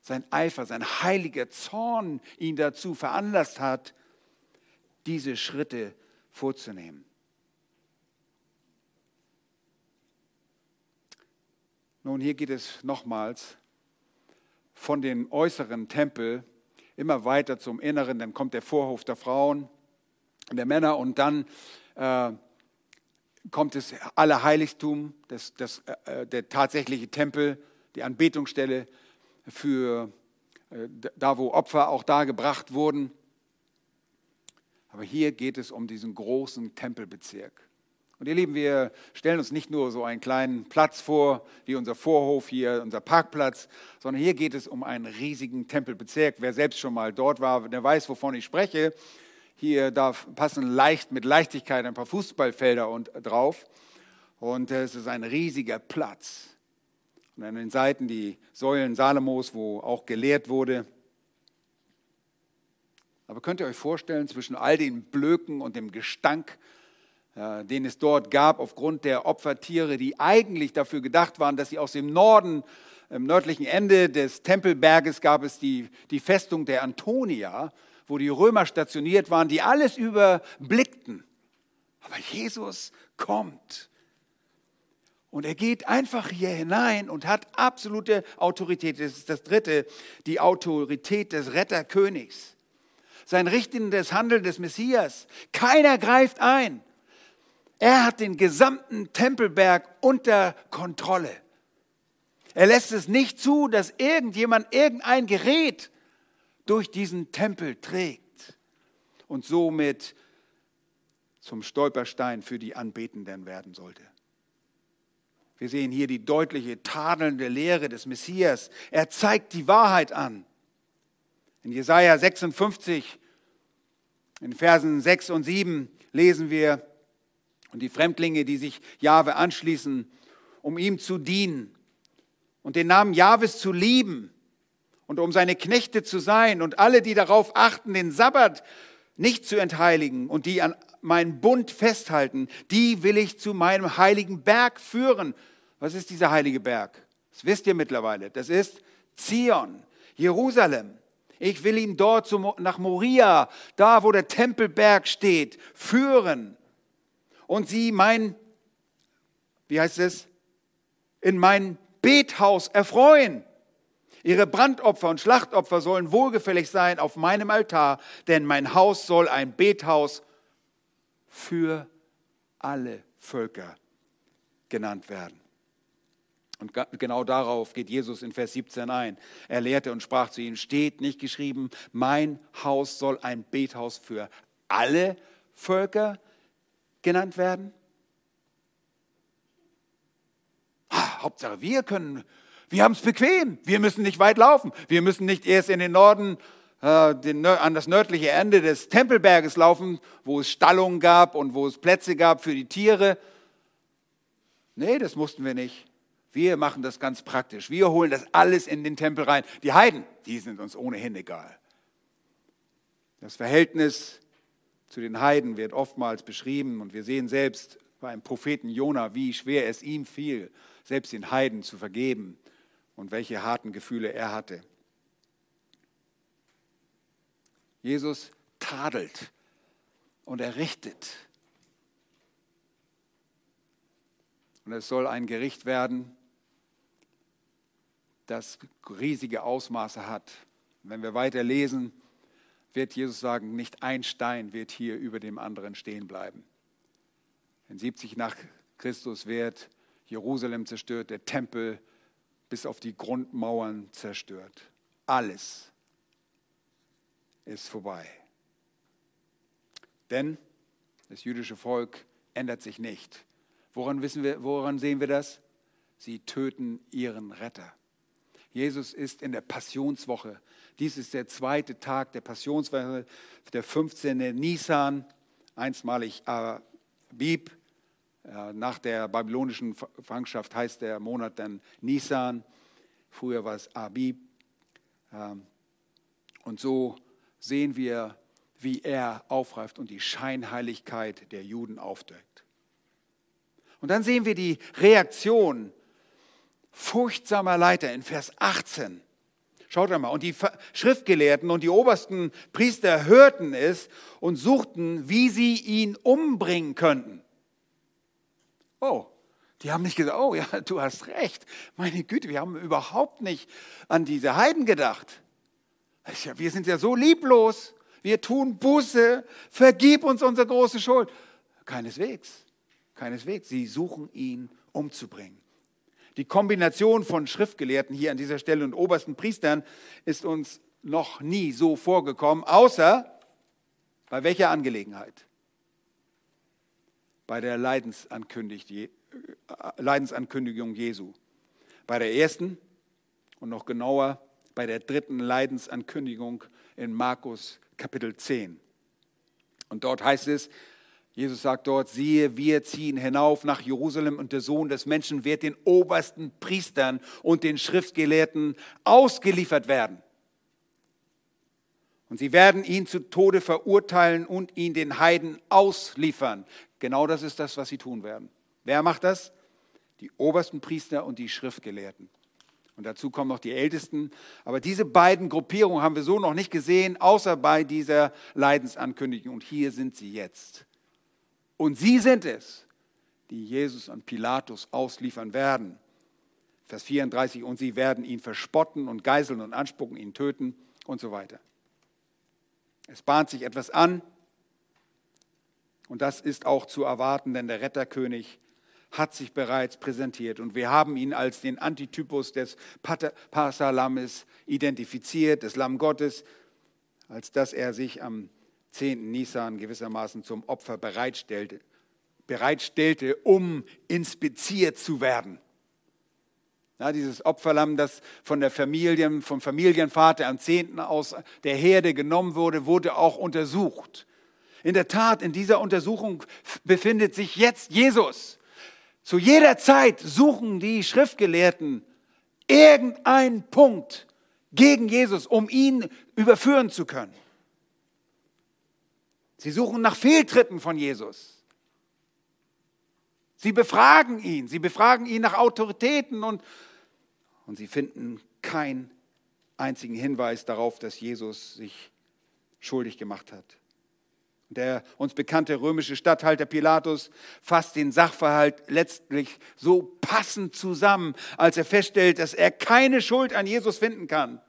Speaker 1: sein Eifer, sein heiliger Zorn ihn dazu veranlasst hat, diese Schritte vorzunehmen. Nun, hier geht es nochmals von dem äußeren Tempel immer weiter zum Inneren. Dann kommt der Vorhof der Frauen, der Männer und dann äh, kommt das Allerheiligtum, das, das, äh, der tatsächliche Tempel, die Anbetungsstelle für äh, da, wo Opfer auch da gebracht wurden. Aber hier geht es um diesen großen Tempelbezirk. Und ihr Lieben, wir stellen uns nicht nur so einen kleinen Platz vor, wie unser Vorhof hier, unser Parkplatz, sondern hier geht es um einen riesigen Tempelbezirk. Wer selbst schon mal dort war, der weiß, wovon ich spreche. Hier da passen leicht mit Leichtigkeit ein paar Fußballfelder und, drauf. Und es ist ein riesiger Platz. Und an den Seiten die Säulen Salomos, wo auch gelehrt wurde. Aber könnt ihr euch vorstellen, zwischen all den Blöken und dem Gestank den es dort gab, aufgrund der Opfertiere, die eigentlich dafür gedacht waren, dass sie aus dem Norden, im nördlichen Ende des Tempelberges gab es die, die Festung der Antonia, wo die Römer stationiert waren, die alles überblickten. Aber Jesus kommt. Und er geht einfach hier hinein und hat absolute Autorität. Das ist das Dritte, die Autorität des Retterkönigs. Sein richtendes Handeln des Messias. Keiner greift ein. Er hat den gesamten Tempelberg unter Kontrolle. Er lässt es nicht zu, dass irgendjemand irgendein Gerät durch diesen Tempel trägt und somit zum Stolperstein für die Anbetenden werden sollte. Wir sehen hier die deutliche tadelnde Lehre des Messias. Er zeigt die Wahrheit an. In Jesaja 56, in Versen 6 und 7 lesen wir, und die Fremdlinge, die sich Jahwe anschließen, um ihm zu dienen und den Namen Jahwes zu lieben und um seine Knechte zu sein und alle, die darauf achten, den Sabbat nicht zu entheiligen und die an meinen Bund festhalten, die will ich zu meinem heiligen Berg führen. Was ist dieser heilige Berg? Das wisst ihr mittlerweile. Das ist Zion, Jerusalem. Ich will ihn dort nach Moria, da wo der Tempelberg steht, führen und sie mein, wie heißt es, in mein Bethaus erfreuen. Ihre Brandopfer und Schlachtopfer sollen wohlgefällig sein auf meinem Altar, denn mein Haus soll ein Bethaus für alle Völker genannt werden. Und genau darauf geht Jesus in Vers 17 ein. Er lehrte und sprach zu ihnen, steht nicht geschrieben, mein Haus soll ein Bethaus für alle Völker genannt werden? Hauptsache, wir können, wir haben es bequem. Wir müssen nicht weit laufen. Wir müssen nicht erst in den Norden, äh, den, an das nördliche Ende des Tempelberges laufen, wo es Stallungen gab und wo es Plätze gab für die Tiere. Nee, das mussten wir nicht. Wir machen das ganz praktisch. Wir holen das alles in den Tempel rein. Die Heiden, die sind uns ohnehin egal. Das Verhältnis zu den Heiden wird oftmals beschrieben und wir sehen selbst beim Propheten Jona, wie schwer es ihm fiel, selbst den Heiden zu vergeben und welche harten Gefühle er hatte. Jesus tadelt und errichtet. Und es soll ein Gericht werden, das riesige Ausmaße hat. Wenn wir weiter lesen, wird Jesus sagen, nicht ein Stein wird hier über dem anderen stehen bleiben. In 70 nach Christus wird Jerusalem zerstört, der Tempel bis auf die Grundmauern zerstört. Alles ist vorbei. Denn das jüdische Volk ändert sich nicht. Woran, wissen wir, woran sehen wir das? Sie töten ihren Retter. Jesus ist in der Passionswoche. Dies ist der zweite Tag der Passionswoche, der 15. Nisan, einstmalig Abib. Nach der babylonischen Fangenschaft heißt der Monat dann Nisan. Früher war es Abib. Ähm, Und so sehen wir, wie er aufreift und die Scheinheiligkeit der Juden aufdeckt. Und dann sehen wir die Reaktion furchtsamer Leiter in Vers 18. Schaut einmal, und die Schriftgelehrten und die obersten Priester hörten es und suchten, wie sie ihn umbringen könnten. Oh, die haben nicht gesagt, oh ja, du hast recht. Meine Güte, wir haben überhaupt nicht an diese Heiden gedacht. Wir sind ja so lieblos. Wir tun Buße. Vergib uns unsere große Schuld. Keineswegs. Keineswegs. Sie suchen ihn umzubringen. Die Kombination von Schriftgelehrten hier an dieser Stelle und obersten Priestern ist uns noch nie so vorgekommen, außer bei welcher Angelegenheit? Bei der Leidensankündigung Jesu. Bei der ersten und noch genauer bei der dritten Leidensankündigung in Markus Kapitel 10. Und dort heißt es, Jesus sagt dort, siehe, wir ziehen hinauf nach Jerusalem und der Sohn des Menschen wird den obersten Priestern und den Schriftgelehrten ausgeliefert werden. Und sie werden ihn zu Tode verurteilen und ihn den Heiden ausliefern. Genau das ist das, was sie tun werden. Wer macht das? Die obersten Priester und die Schriftgelehrten. Und dazu kommen noch die Ältesten. Aber diese beiden Gruppierungen haben wir so noch nicht gesehen, außer bei dieser Leidensankündigung. Und hier sind sie jetzt. Und sie sind es, die Jesus an Pilatus ausliefern werden. Vers 34, und sie werden ihn verspotten und geiseln und anspucken, ihn töten und so weiter. Es bahnt sich etwas an und das ist auch zu erwarten, denn der Retterkönig hat sich bereits präsentiert und wir haben ihn als den Antitypus des Passalammes identifiziert, des Lamm Gottes, als dass er sich am 10. Nisan gewissermaßen zum Opfer bereitstellte, bereitstellte um inspiziert zu werden. Ja, dieses Opferlamm, das von der Familie, vom Familienvater am 10. aus der Herde genommen wurde, wurde auch untersucht. In der Tat, in dieser Untersuchung befindet sich jetzt Jesus. Zu jeder Zeit suchen die Schriftgelehrten irgendeinen Punkt gegen Jesus, um ihn überführen zu können. Sie suchen nach Fehltritten von Jesus. Sie befragen ihn, sie befragen ihn nach Autoritäten und, und sie finden keinen einzigen Hinweis darauf, dass Jesus sich schuldig gemacht hat. Der uns bekannte römische Statthalter Pilatus fasst den Sachverhalt letztlich so passend zusammen, als er feststellt, dass er keine Schuld an Jesus finden kann.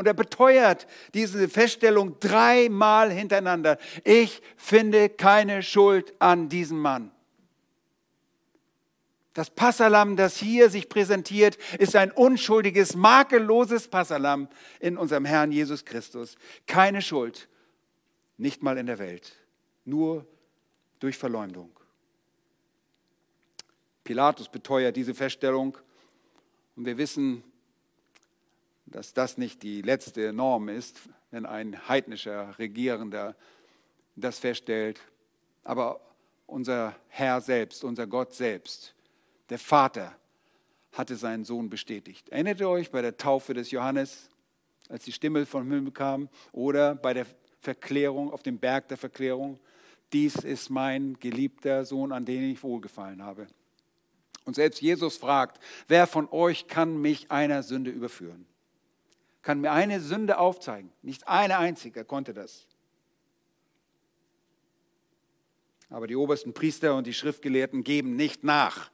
Speaker 1: Und er beteuert diese Feststellung dreimal hintereinander. Ich finde keine Schuld an diesem Mann. Das Passalam, das hier sich präsentiert, ist ein unschuldiges, makelloses Passalam in unserem Herrn Jesus Christus. Keine Schuld nicht mal in der Welt, nur durch Verleumdung. Pilatus beteuert diese Feststellung und wir wissen, dass das nicht die letzte Norm ist, wenn ein heidnischer Regierender das feststellt. Aber unser Herr selbst, unser Gott selbst, der Vater, hatte seinen Sohn bestätigt. Erinnert ihr euch bei der Taufe des Johannes, als die Stimme vom Himmel kam, oder bei der Verklärung, auf dem Berg der Verklärung. Dies ist mein geliebter Sohn, an den ich wohlgefallen habe. Und selbst Jesus fragt, wer von euch kann mich einer Sünde überführen? Kann mir eine Sünde aufzeigen? Nicht eine einzige konnte das. Aber die obersten Priester und die Schriftgelehrten geben nicht nach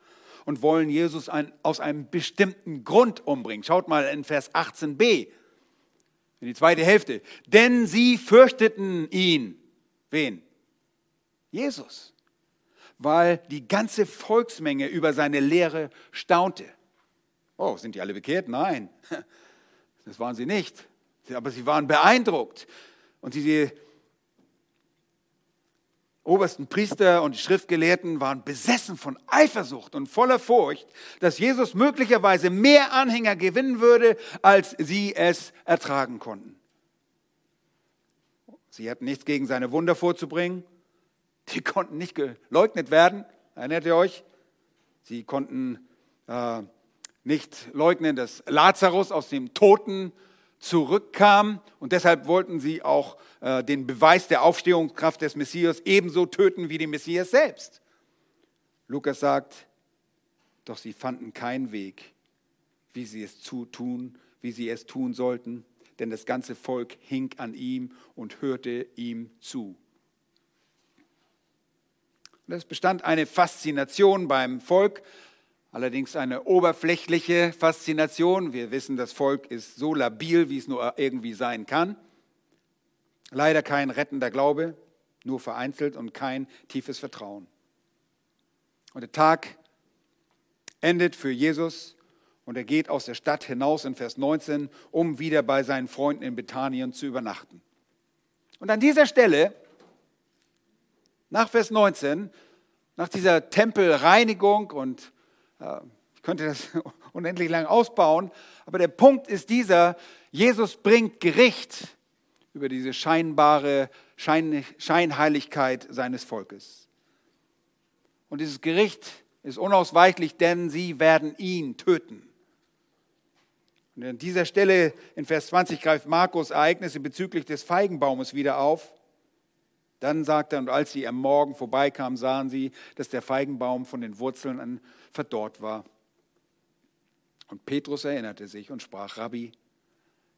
Speaker 1: und wollen Jesus ein, aus einem bestimmten Grund umbringen. Schaut mal in Vers 18b in die zweite Hälfte. Denn sie fürchteten ihn. Wen? Jesus. Weil die ganze Volksmenge über seine Lehre staunte. Oh, sind die alle bekehrt? Nein, das waren sie nicht. Aber sie waren beeindruckt. Und sie obersten Priester und die Schriftgelehrten waren besessen von Eifersucht und voller Furcht, dass Jesus möglicherweise mehr Anhänger gewinnen würde, als sie es ertragen konnten. Sie hatten nichts gegen seine Wunder vorzubringen. Die konnten nicht geleugnet werden. Erinnert ihr euch? Sie konnten äh, nicht leugnen, dass Lazarus aus dem Toten zurückkam und deshalb wollten sie auch äh, den Beweis der Aufstehungskraft des Messias ebenso töten wie den Messias selbst. Lukas sagt, doch sie fanden keinen Weg, wie sie es zu tun, wie sie es tun sollten, denn das ganze Volk hing an ihm und hörte ihm zu. Es bestand eine Faszination beim Volk, allerdings eine oberflächliche Faszination. Wir wissen, das Volk ist so labil, wie es nur irgendwie sein kann. Leider kein rettender Glaube, nur vereinzelt und kein tiefes Vertrauen. Und der Tag endet für Jesus und er geht aus der Stadt hinaus in Vers 19, um wieder bei seinen Freunden in Bethanien zu übernachten. Und an dieser Stelle, nach Vers 19, nach dieser Tempelreinigung und ich könnte das unendlich lang ausbauen, aber der Punkt ist dieser, Jesus bringt Gericht über diese scheinbare Schein, Scheinheiligkeit seines Volkes. Und dieses Gericht ist unausweichlich, denn sie werden ihn töten. Und an dieser Stelle in Vers 20 greift Markus Ereignisse bezüglich des Feigenbaumes wieder auf. Dann sagt er, und als sie am Morgen vorbeikamen, sahen sie, dass der Feigenbaum von den Wurzeln an verdorrt war. Und Petrus erinnerte sich und sprach, Rabbi,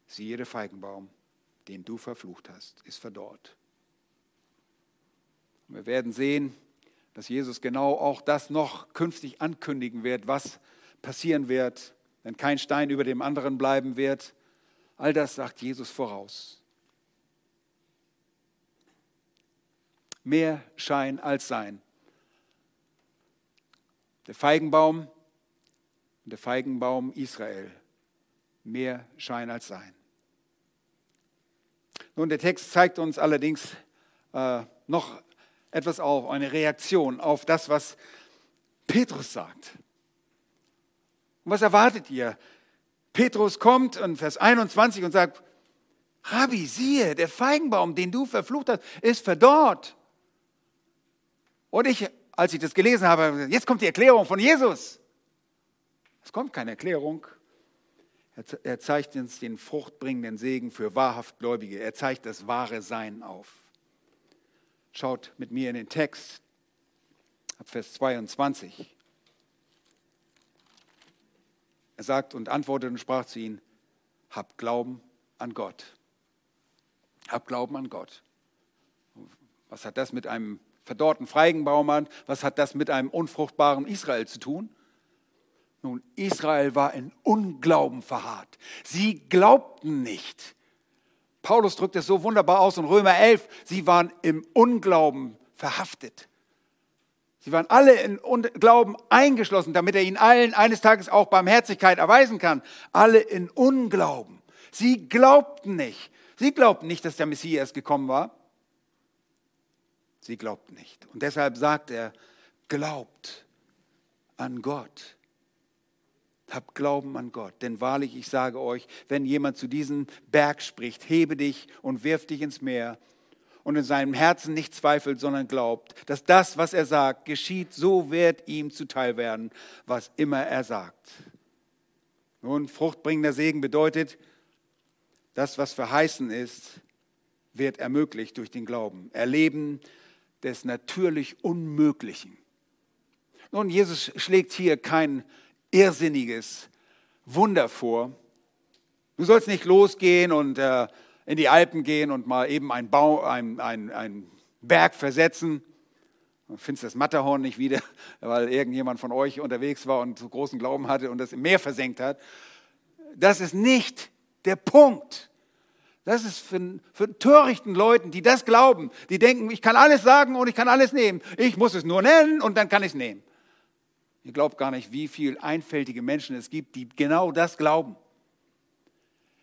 Speaker 1: siehe der Feigenbaum, den du verflucht hast, ist verdorrt. Und wir werden sehen, dass Jesus genau auch das noch künftig ankündigen wird, was passieren wird, wenn kein Stein über dem anderen bleiben wird. All das sagt Jesus voraus. Mehr Schein als Sein. Der Feigenbaum und der Feigenbaum Israel. Mehr Schein als Sein. Nun, der Text zeigt uns allerdings äh, noch etwas auf, eine Reaktion auf das, was Petrus sagt. Und was erwartet ihr? Petrus kommt in Vers 21 und sagt, Rabbi, siehe, der Feigenbaum, den du verflucht hast, ist verdorrt. Und ich, als ich das gelesen habe, jetzt kommt die Erklärung von Jesus. Es kommt keine Erklärung. Er zeigt uns den fruchtbringenden Segen für wahrhaft Gläubige. Er zeigt das wahre Sein auf. Schaut mit mir in den Text, ab Vers 22. Er sagt und antwortete und sprach zu ihnen, habt Glauben an Gott. Habt Glauben an Gott. Was hat das mit einem verdorrten Feigenbaum an? Was hat das mit einem unfruchtbaren Israel zu tun? Nun, Israel war in Unglauben verharrt. Sie glaubten nicht. Paulus drückt es so wunderbar aus in Römer 11. Sie waren im Unglauben verhaftet. Sie waren alle in Unglauben eingeschlossen, damit er ihnen allen eines Tages auch Barmherzigkeit erweisen kann. Alle in Unglauben. Sie glaubten nicht. Sie glaubten nicht, dass der Messias gekommen war. Sie glaubten nicht. Und deshalb sagt er, glaubt an Gott. Habt Glauben an Gott, denn wahrlich, ich sage euch, wenn jemand zu diesem Berg spricht, hebe dich und wirf dich ins Meer und in seinem Herzen nicht zweifelt, sondern glaubt, dass das, was er sagt, geschieht, so wird ihm zuteil werden, was immer er sagt. Nun, fruchtbringender Segen bedeutet, das, was verheißen ist, wird ermöglicht durch den Glauben. Erleben des natürlich Unmöglichen. Nun, Jesus schlägt hier kein irrsinniges Wunder vor. Du sollst nicht losgehen und äh, in die Alpen gehen und mal eben einen, Bau, einen, einen, einen Berg versetzen. Du findest das Matterhorn nicht wieder, weil irgendjemand von euch unterwegs war und so großen Glauben hatte und das im Meer versenkt hat. Das ist nicht der Punkt. Das ist für, für törichten Leuten, die das glauben, die denken, ich kann alles sagen und ich kann alles nehmen. Ich muss es nur nennen und dann kann ich es nehmen. Ihr glaubt gar nicht, wie viele einfältige Menschen es gibt, die genau das glauben.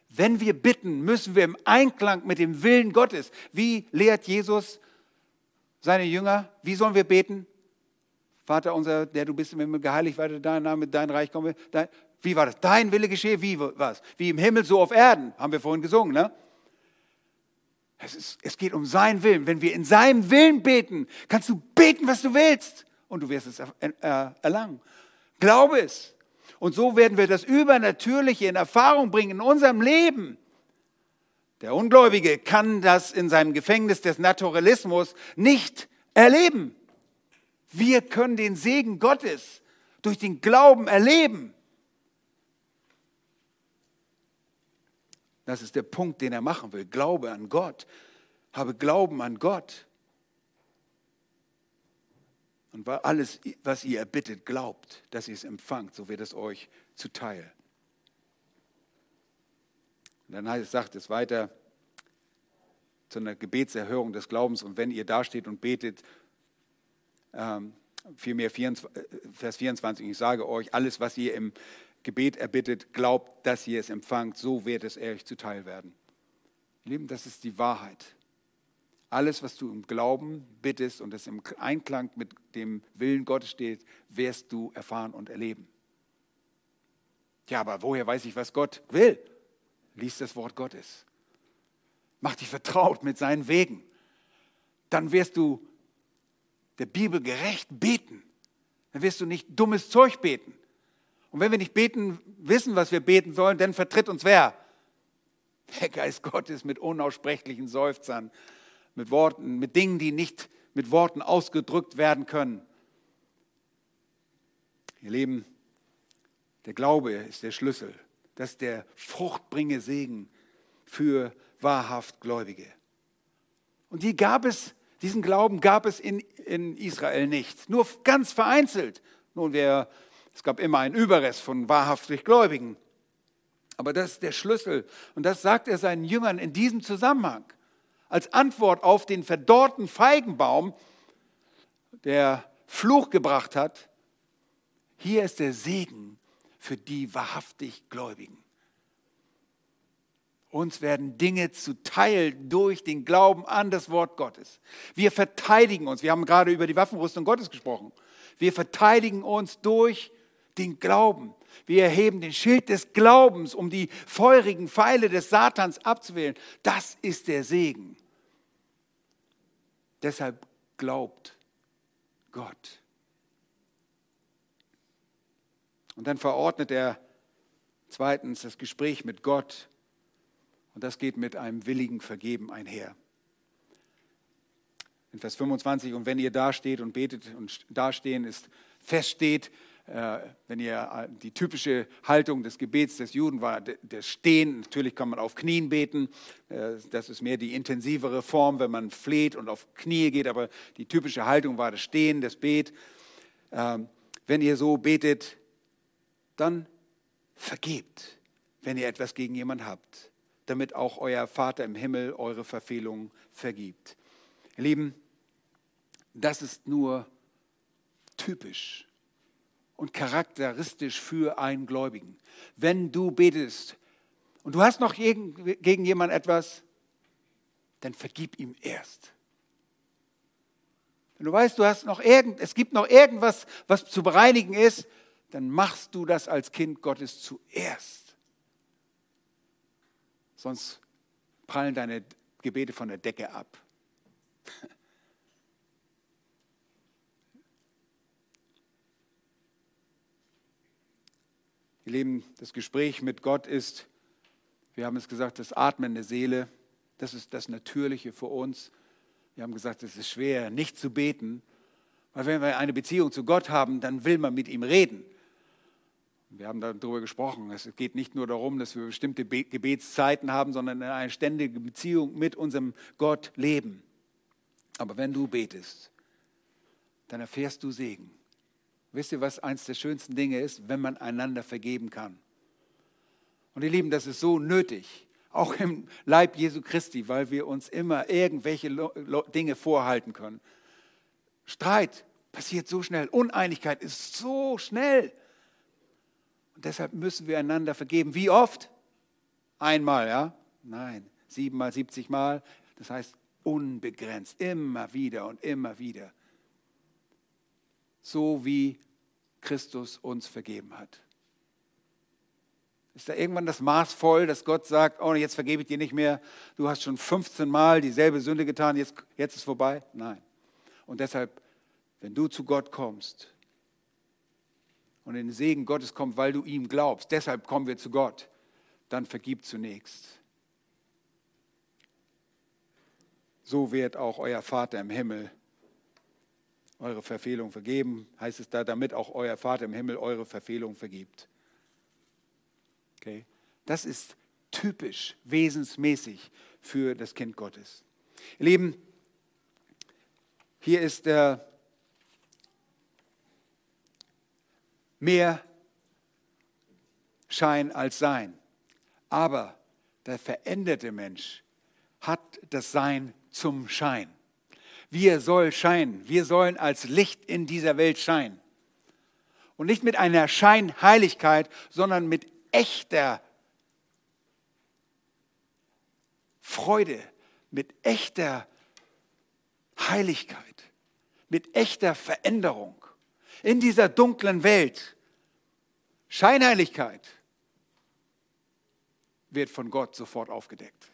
Speaker 1: Wenn wir bitten, müssen wir im Einklang mit dem Willen Gottes. Wie lehrt Jesus seine Jünger? Wie sollen wir beten? Vater unser, der du bist im Himmel, geheiligt werde dein Name, dein Reich komme. Dein, wie war das? Dein Wille geschehe, wie was? Wie im Himmel, so auf Erden, haben wir vorhin gesungen, ne? Es, ist, es geht um seinen Willen. Wenn wir in seinem Willen beten, kannst du beten, was du willst und du wirst es erlangen. Glaube es. Und so werden wir das Übernatürliche in Erfahrung bringen in unserem Leben. Der Ungläubige kann das in seinem Gefängnis des Naturalismus nicht erleben. Wir können den Segen Gottes durch den Glauben erleben. Das ist der Punkt, den er machen will. Glaube an Gott. Habe Glauben an Gott. Und weil alles, was ihr erbittet, glaubt, dass ihr es empfangt, so wird es euch zuteil. Und dann heißt, sagt es weiter zu einer Gebetserhörung des Glaubens. Und wenn ihr dasteht und betet, ähm, vielmehr 24, Vers 24, ich sage euch, alles, was ihr im Gebet erbittet, glaubt, dass ihr es empfangt, so wird es euch zuteil werden. Lieben, das ist die Wahrheit. Alles, was du im Glauben bittest und es im Einklang mit dem Willen Gottes steht, wirst du erfahren und erleben. Ja, aber woher weiß ich, was Gott will? Lies das Wort Gottes. Mach dich vertraut mit seinen Wegen. Dann wirst du der Bibel gerecht beten. Dann wirst du nicht dummes Zeug beten. Und wenn wir nicht beten, wissen, was wir beten sollen, dann vertritt uns wer? Der Geist Gottes mit unaussprechlichen Seufzern, mit Worten, mit Dingen, die nicht mit Worten ausgedrückt werden können. Ihr Leben, der Glaube ist der Schlüssel das ist der fruchtbringe Segen für wahrhaft Gläubige. Und die gab es, diesen Glauben gab es in, in Israel nicht, nur ganz vereinzelt. Nun, wer, es gab immer einen Überrest von wahrhaftig Gläubigen. Aber das ist der Schlüssel. Und das sagt er seinen Jüngern in diesem Zusammenhang. Als Antwort auf den verdorrten Feigenbaum, der Fluch gebracht hat. Hier ist der Segen für die wahrhaftig Gläubigen. Uns werden Dinge zuteil durch den Glauben an das Wort Gottes. Wir verteidigen uns. Wir haben gerade über die Waffenrüstung Gottes gesprochen. Wir verteidigen uns durch den Glauben. Wir erheben den Schild des Glaubens, um die feurigen Pfeile des Satans abzuwählen. Das ist der Segen. Deshalb glaubt Gott. Und dann verordnet er zweitens das Gespräch mit Gott. Und das geht mit einem willigen Vergeben einher. In Vers 25, und wenn ihr dasteht und betet und dastehen ist, feststeht, wenn ihr äh, die typische Haltung des Gebets des Juden war, das Stehen, natürlich kann man auf Knien beten, äh, das ist mehr die intensivere Form, wenn man fleht und auf Knie geht, aber die typische Haltung war das Stehen, das Bet. Ähm, wenn ihr so betet, dann vergebt, wenn ihr etwas gegen jemanden habt, damit auch euer Vater im Himmel eure Verfehlungen vergibt. Ihr Lieben, das ist nur typisch und charakteristisch für einen Gläubigen. Wenn du betest und du hast noch gegen, jemanden etwas, dann vergib ihm erst. Wenn du weißt, du hast noch irgend, es gibt noch irgendwas, was zu bereinigen ist, dann machst du das als Kind Gottes zuerst. Sonst prallen deine Gebete von der Decke ab. Ihr Lieben, das Gespräch mit Gott ist, wir haben es gesagt, das Atmen der Seele. Das ist das Natürliche für uns. Wir haben gesagt, es ist schwer, nicht zu beten, weil wenn wir eine Beziehung zu Gott haben, dann will man mit ihm reden. Wir haben darüber gesprochen. Es geht nicht nur darum, dass wir bestimmte Gebetszeiten haben, sondern eine ständige Beziehung mit unserem Gott leben. Aber wenn du betest, dann erfährst du Segen. Wisst ihr, was eines der schönsten Dinge ist? Wenn man einander vergeben kann. Und ihr Lieben, das ist so nötig, auch im Leib Jesu Christi, weil wir uns immer irgendwelche Dinge vorhalten können. Streit passiert so schnell, Uneinigkeit ist so schnell. Und deshalb müssen wir einander vergeben. Wie oft? Einmal, ja? Nein, siebenmal, siebzig Mal. Das heißt unbegrenzt, immer wieder und immer wieder. So wie Christus uns vergeben hat. Ist da irgendwann das Maß voll, dass Gott sagt, oh, jetzt vergebe ich dir nicht mehr, du hast schon 15 Mal dieselbe Sünde getan, jetzt, jetzt ist vorbei? Nein. Und deshalb, wenn du zu Gott kommst, und in den Segen Gottes kommt, weil du ihm glaubst. Deshalb kommen wir zu Gott. Dann vergib zunächst. so wird auch euer Vater im Himmel eure Verfehlung vergeben, heißt es da, damit auch euer Vater im Himmel eure Verfehlung vergibt. Okay? Das ist typisch, wesensmäßig für das Kind Gottes. Ihr Lieben, hier ist der mehr Schein als Sein. Aber der veränderte Mensch hat das Sein zum Schein. Wir soll scheinen. Wir sollen als Licht in dieser Welt scheinen. Und nicht mit einer Scheinheiligkeit, sondern mit echter Freude, mit echter Heiligkeit, mit echter Veränderung in dieser dunklen Welt. Scheinheiligkeit wird von Gott sofort aufgedeckt.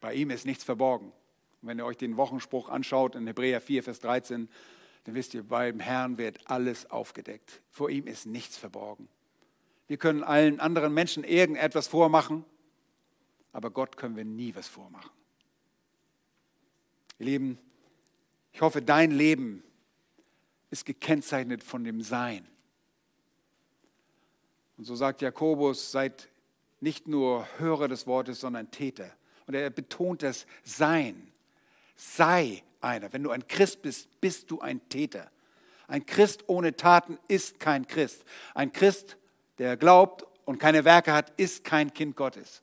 Speaker 1: Bei ihm ist nichts verborgen. Und wenn ihr euch den Wochenspruch anschaut in Hebräer 4, Vers 13, dann wisst ihr, beim Herrn wird alles aufgedeckt. Vor ihm ist nichts verborgen. Wir können allen anderen Menschen irgendetwas vormachen, aber Gott können wir nie was vormachen. Ihr Lieben, ich hoffe, dein Leben ist gekennzeichnet von dem Sein. Und so sagt Jakobus, seid nicht nur Hörer des Wortes, sondern Täter. Und er betont das Sein. Sei einer. Wenn du ein Christ bist, bist du ein Täter. Ein Christ ohne Taten ist kein Christ. Ein Christ, der glaubt und keine Werke hat, ist kein Kind Gottes.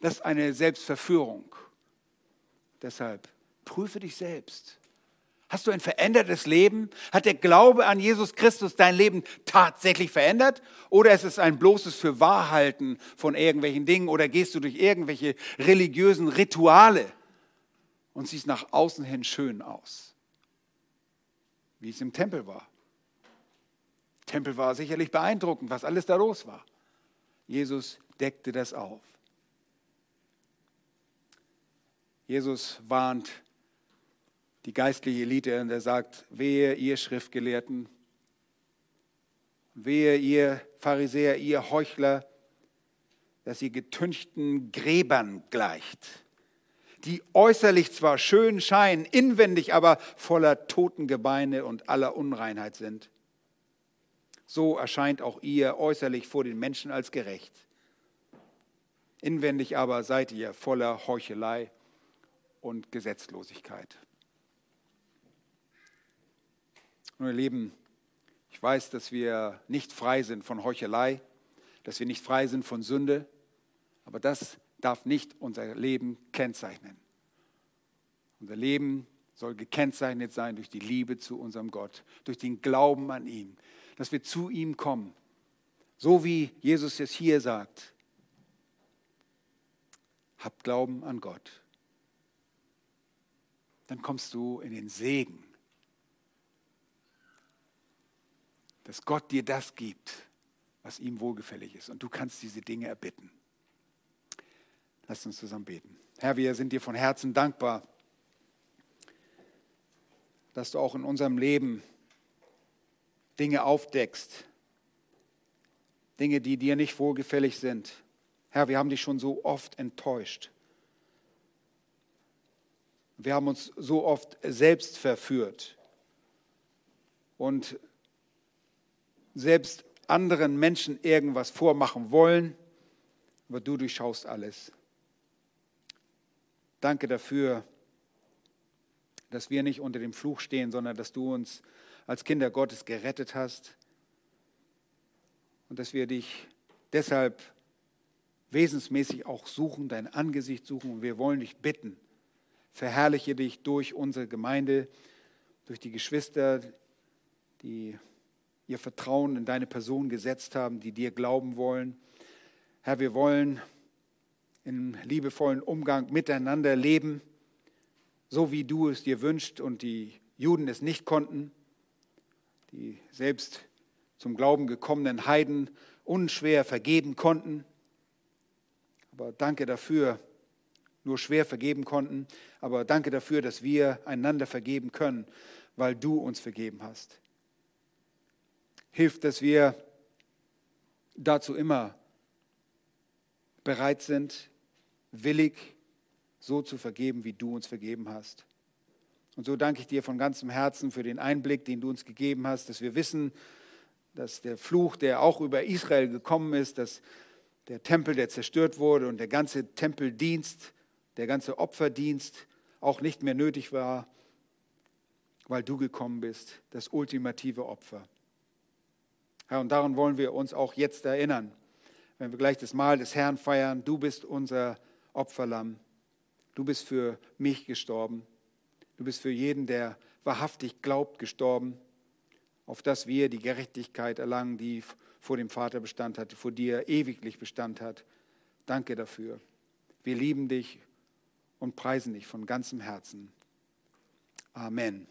Speaker 1: Das ist eine Selbstverführung. Deshalb prüfe dich selbst. Hast du ein verändertes Leben? Hat der Glaube an Jesus Christus dein Leben tatsächlich verändert? Oder ist es ein bloßes Fürwahrhalten von irgendwelchen Dingen? Oder gehst du durch irgendwelche religiösen Rituale und siehst nach außen hin schön aus? Wie es im Tempel war. Der Tempel war sicherlich beeindruckend, was alles da los war. Jesus deckte das auf. Jesus warnt die geistliche Elite und er sagt, wehe ihr Schriftgelehrten, wehe ihr Pharisäer, ihr Heuchler, dass ihr getünchten Gräbern gleicht, die äußerlich zwar schön scheinen, inwendig aber voller Totengebeine und aller Unreinheit sind. So erscheint auch ihr äußerlich vor den Menschen als gerecht. Inwendig aber seid ihr voller Heuchelei und Gesetzlosigkeit. Nun, ihr Lieben, ich weiß, dass wir nicht frei sind von Heuchelei, dass wir nicht frei sind von Sünde, aber das darf nicht unser Leben kennzeichnen. Unser Leben soll gekennzeichnet sein durch die Liebe zu unserem Gott, durch den Glauben an ihn, dass wir zu ihm kommen, so wie Jesus es hier sagt. Habt Glauben an Gott. Dann kommst du in den Segen dass Gott dir das gibt, was ihm wohlgefällig ist. Und du kannst diese Dinge erbitten. Lass uns zusammen beten. Herr, wir sind dir von Herzen dankbar, dass du auch in unserem Leben Dinge aufdeckst, Dinge, die dir nicht wohlgefällig sind. Herr, wir haben dich schon so oft enttäuscht. Wir haben uns so oft selbst verführt. Und selbst anderen Menschen irgendwas vormachen wollen, aber du durchschaust alles. Danke dafür, dass wir nicht unter dem Fluch stehen, sondern dass du uns als Kinder Gottes gerettet hast und dass wir dich deshalb wesensmäßig auch suchen, dein Angesicht suchen und wir wollen dich bitten. Verherrliche dich durch unsere Gemeinde, durch die Geschwister, die ihr Vertrauen in deine Person gesetzt haben, die dir glauben wollen. Herr, wir wollen in liebevollen Umgang miteinander leben, so wie du es dir wünscht und die Juden es nicht konnten, die selbst zum Glauben gekommenen Heiden unschwer vergeben konnten. Aber danke dafür, nur schwer vergeben konnten, aber danke dafür, dass wir einander vergeben können, weil du uns vergeben hast hilft, dass wir dazu immer bereit sind, willig, so zu vergeben, wie du uns vergeben hast. Und so danke ich dir von ganzem Herzen für den Einblick, den du uns gegeben hast, dass wir wissen, dass der Fluch, der auch über Israel gekommen ist, dass der Tempel, der zerstört wurde und der ganze Tempeldienst, der ganze Opferdienst auch nicht mehr nötig war, weil du gekommen bist, das ultimative Opfer. Herr, und daran wollen wir uns auch jetzt erinnern, wenn wir gleich das Mahl des Herrn feiern. Du bist unser Opferlamm. Du bist für mich gestorben. Du bist für jeden, der wahrhaftig glaubt, gestorben, auf dass wir die Gerechtigkeit erlangen, die vor dem Vater Bestand hat, vor dir ewiglich Bestand hat. Danke dafür. Wir lieben dich und preisen dich von ganzem Herzen. Amen.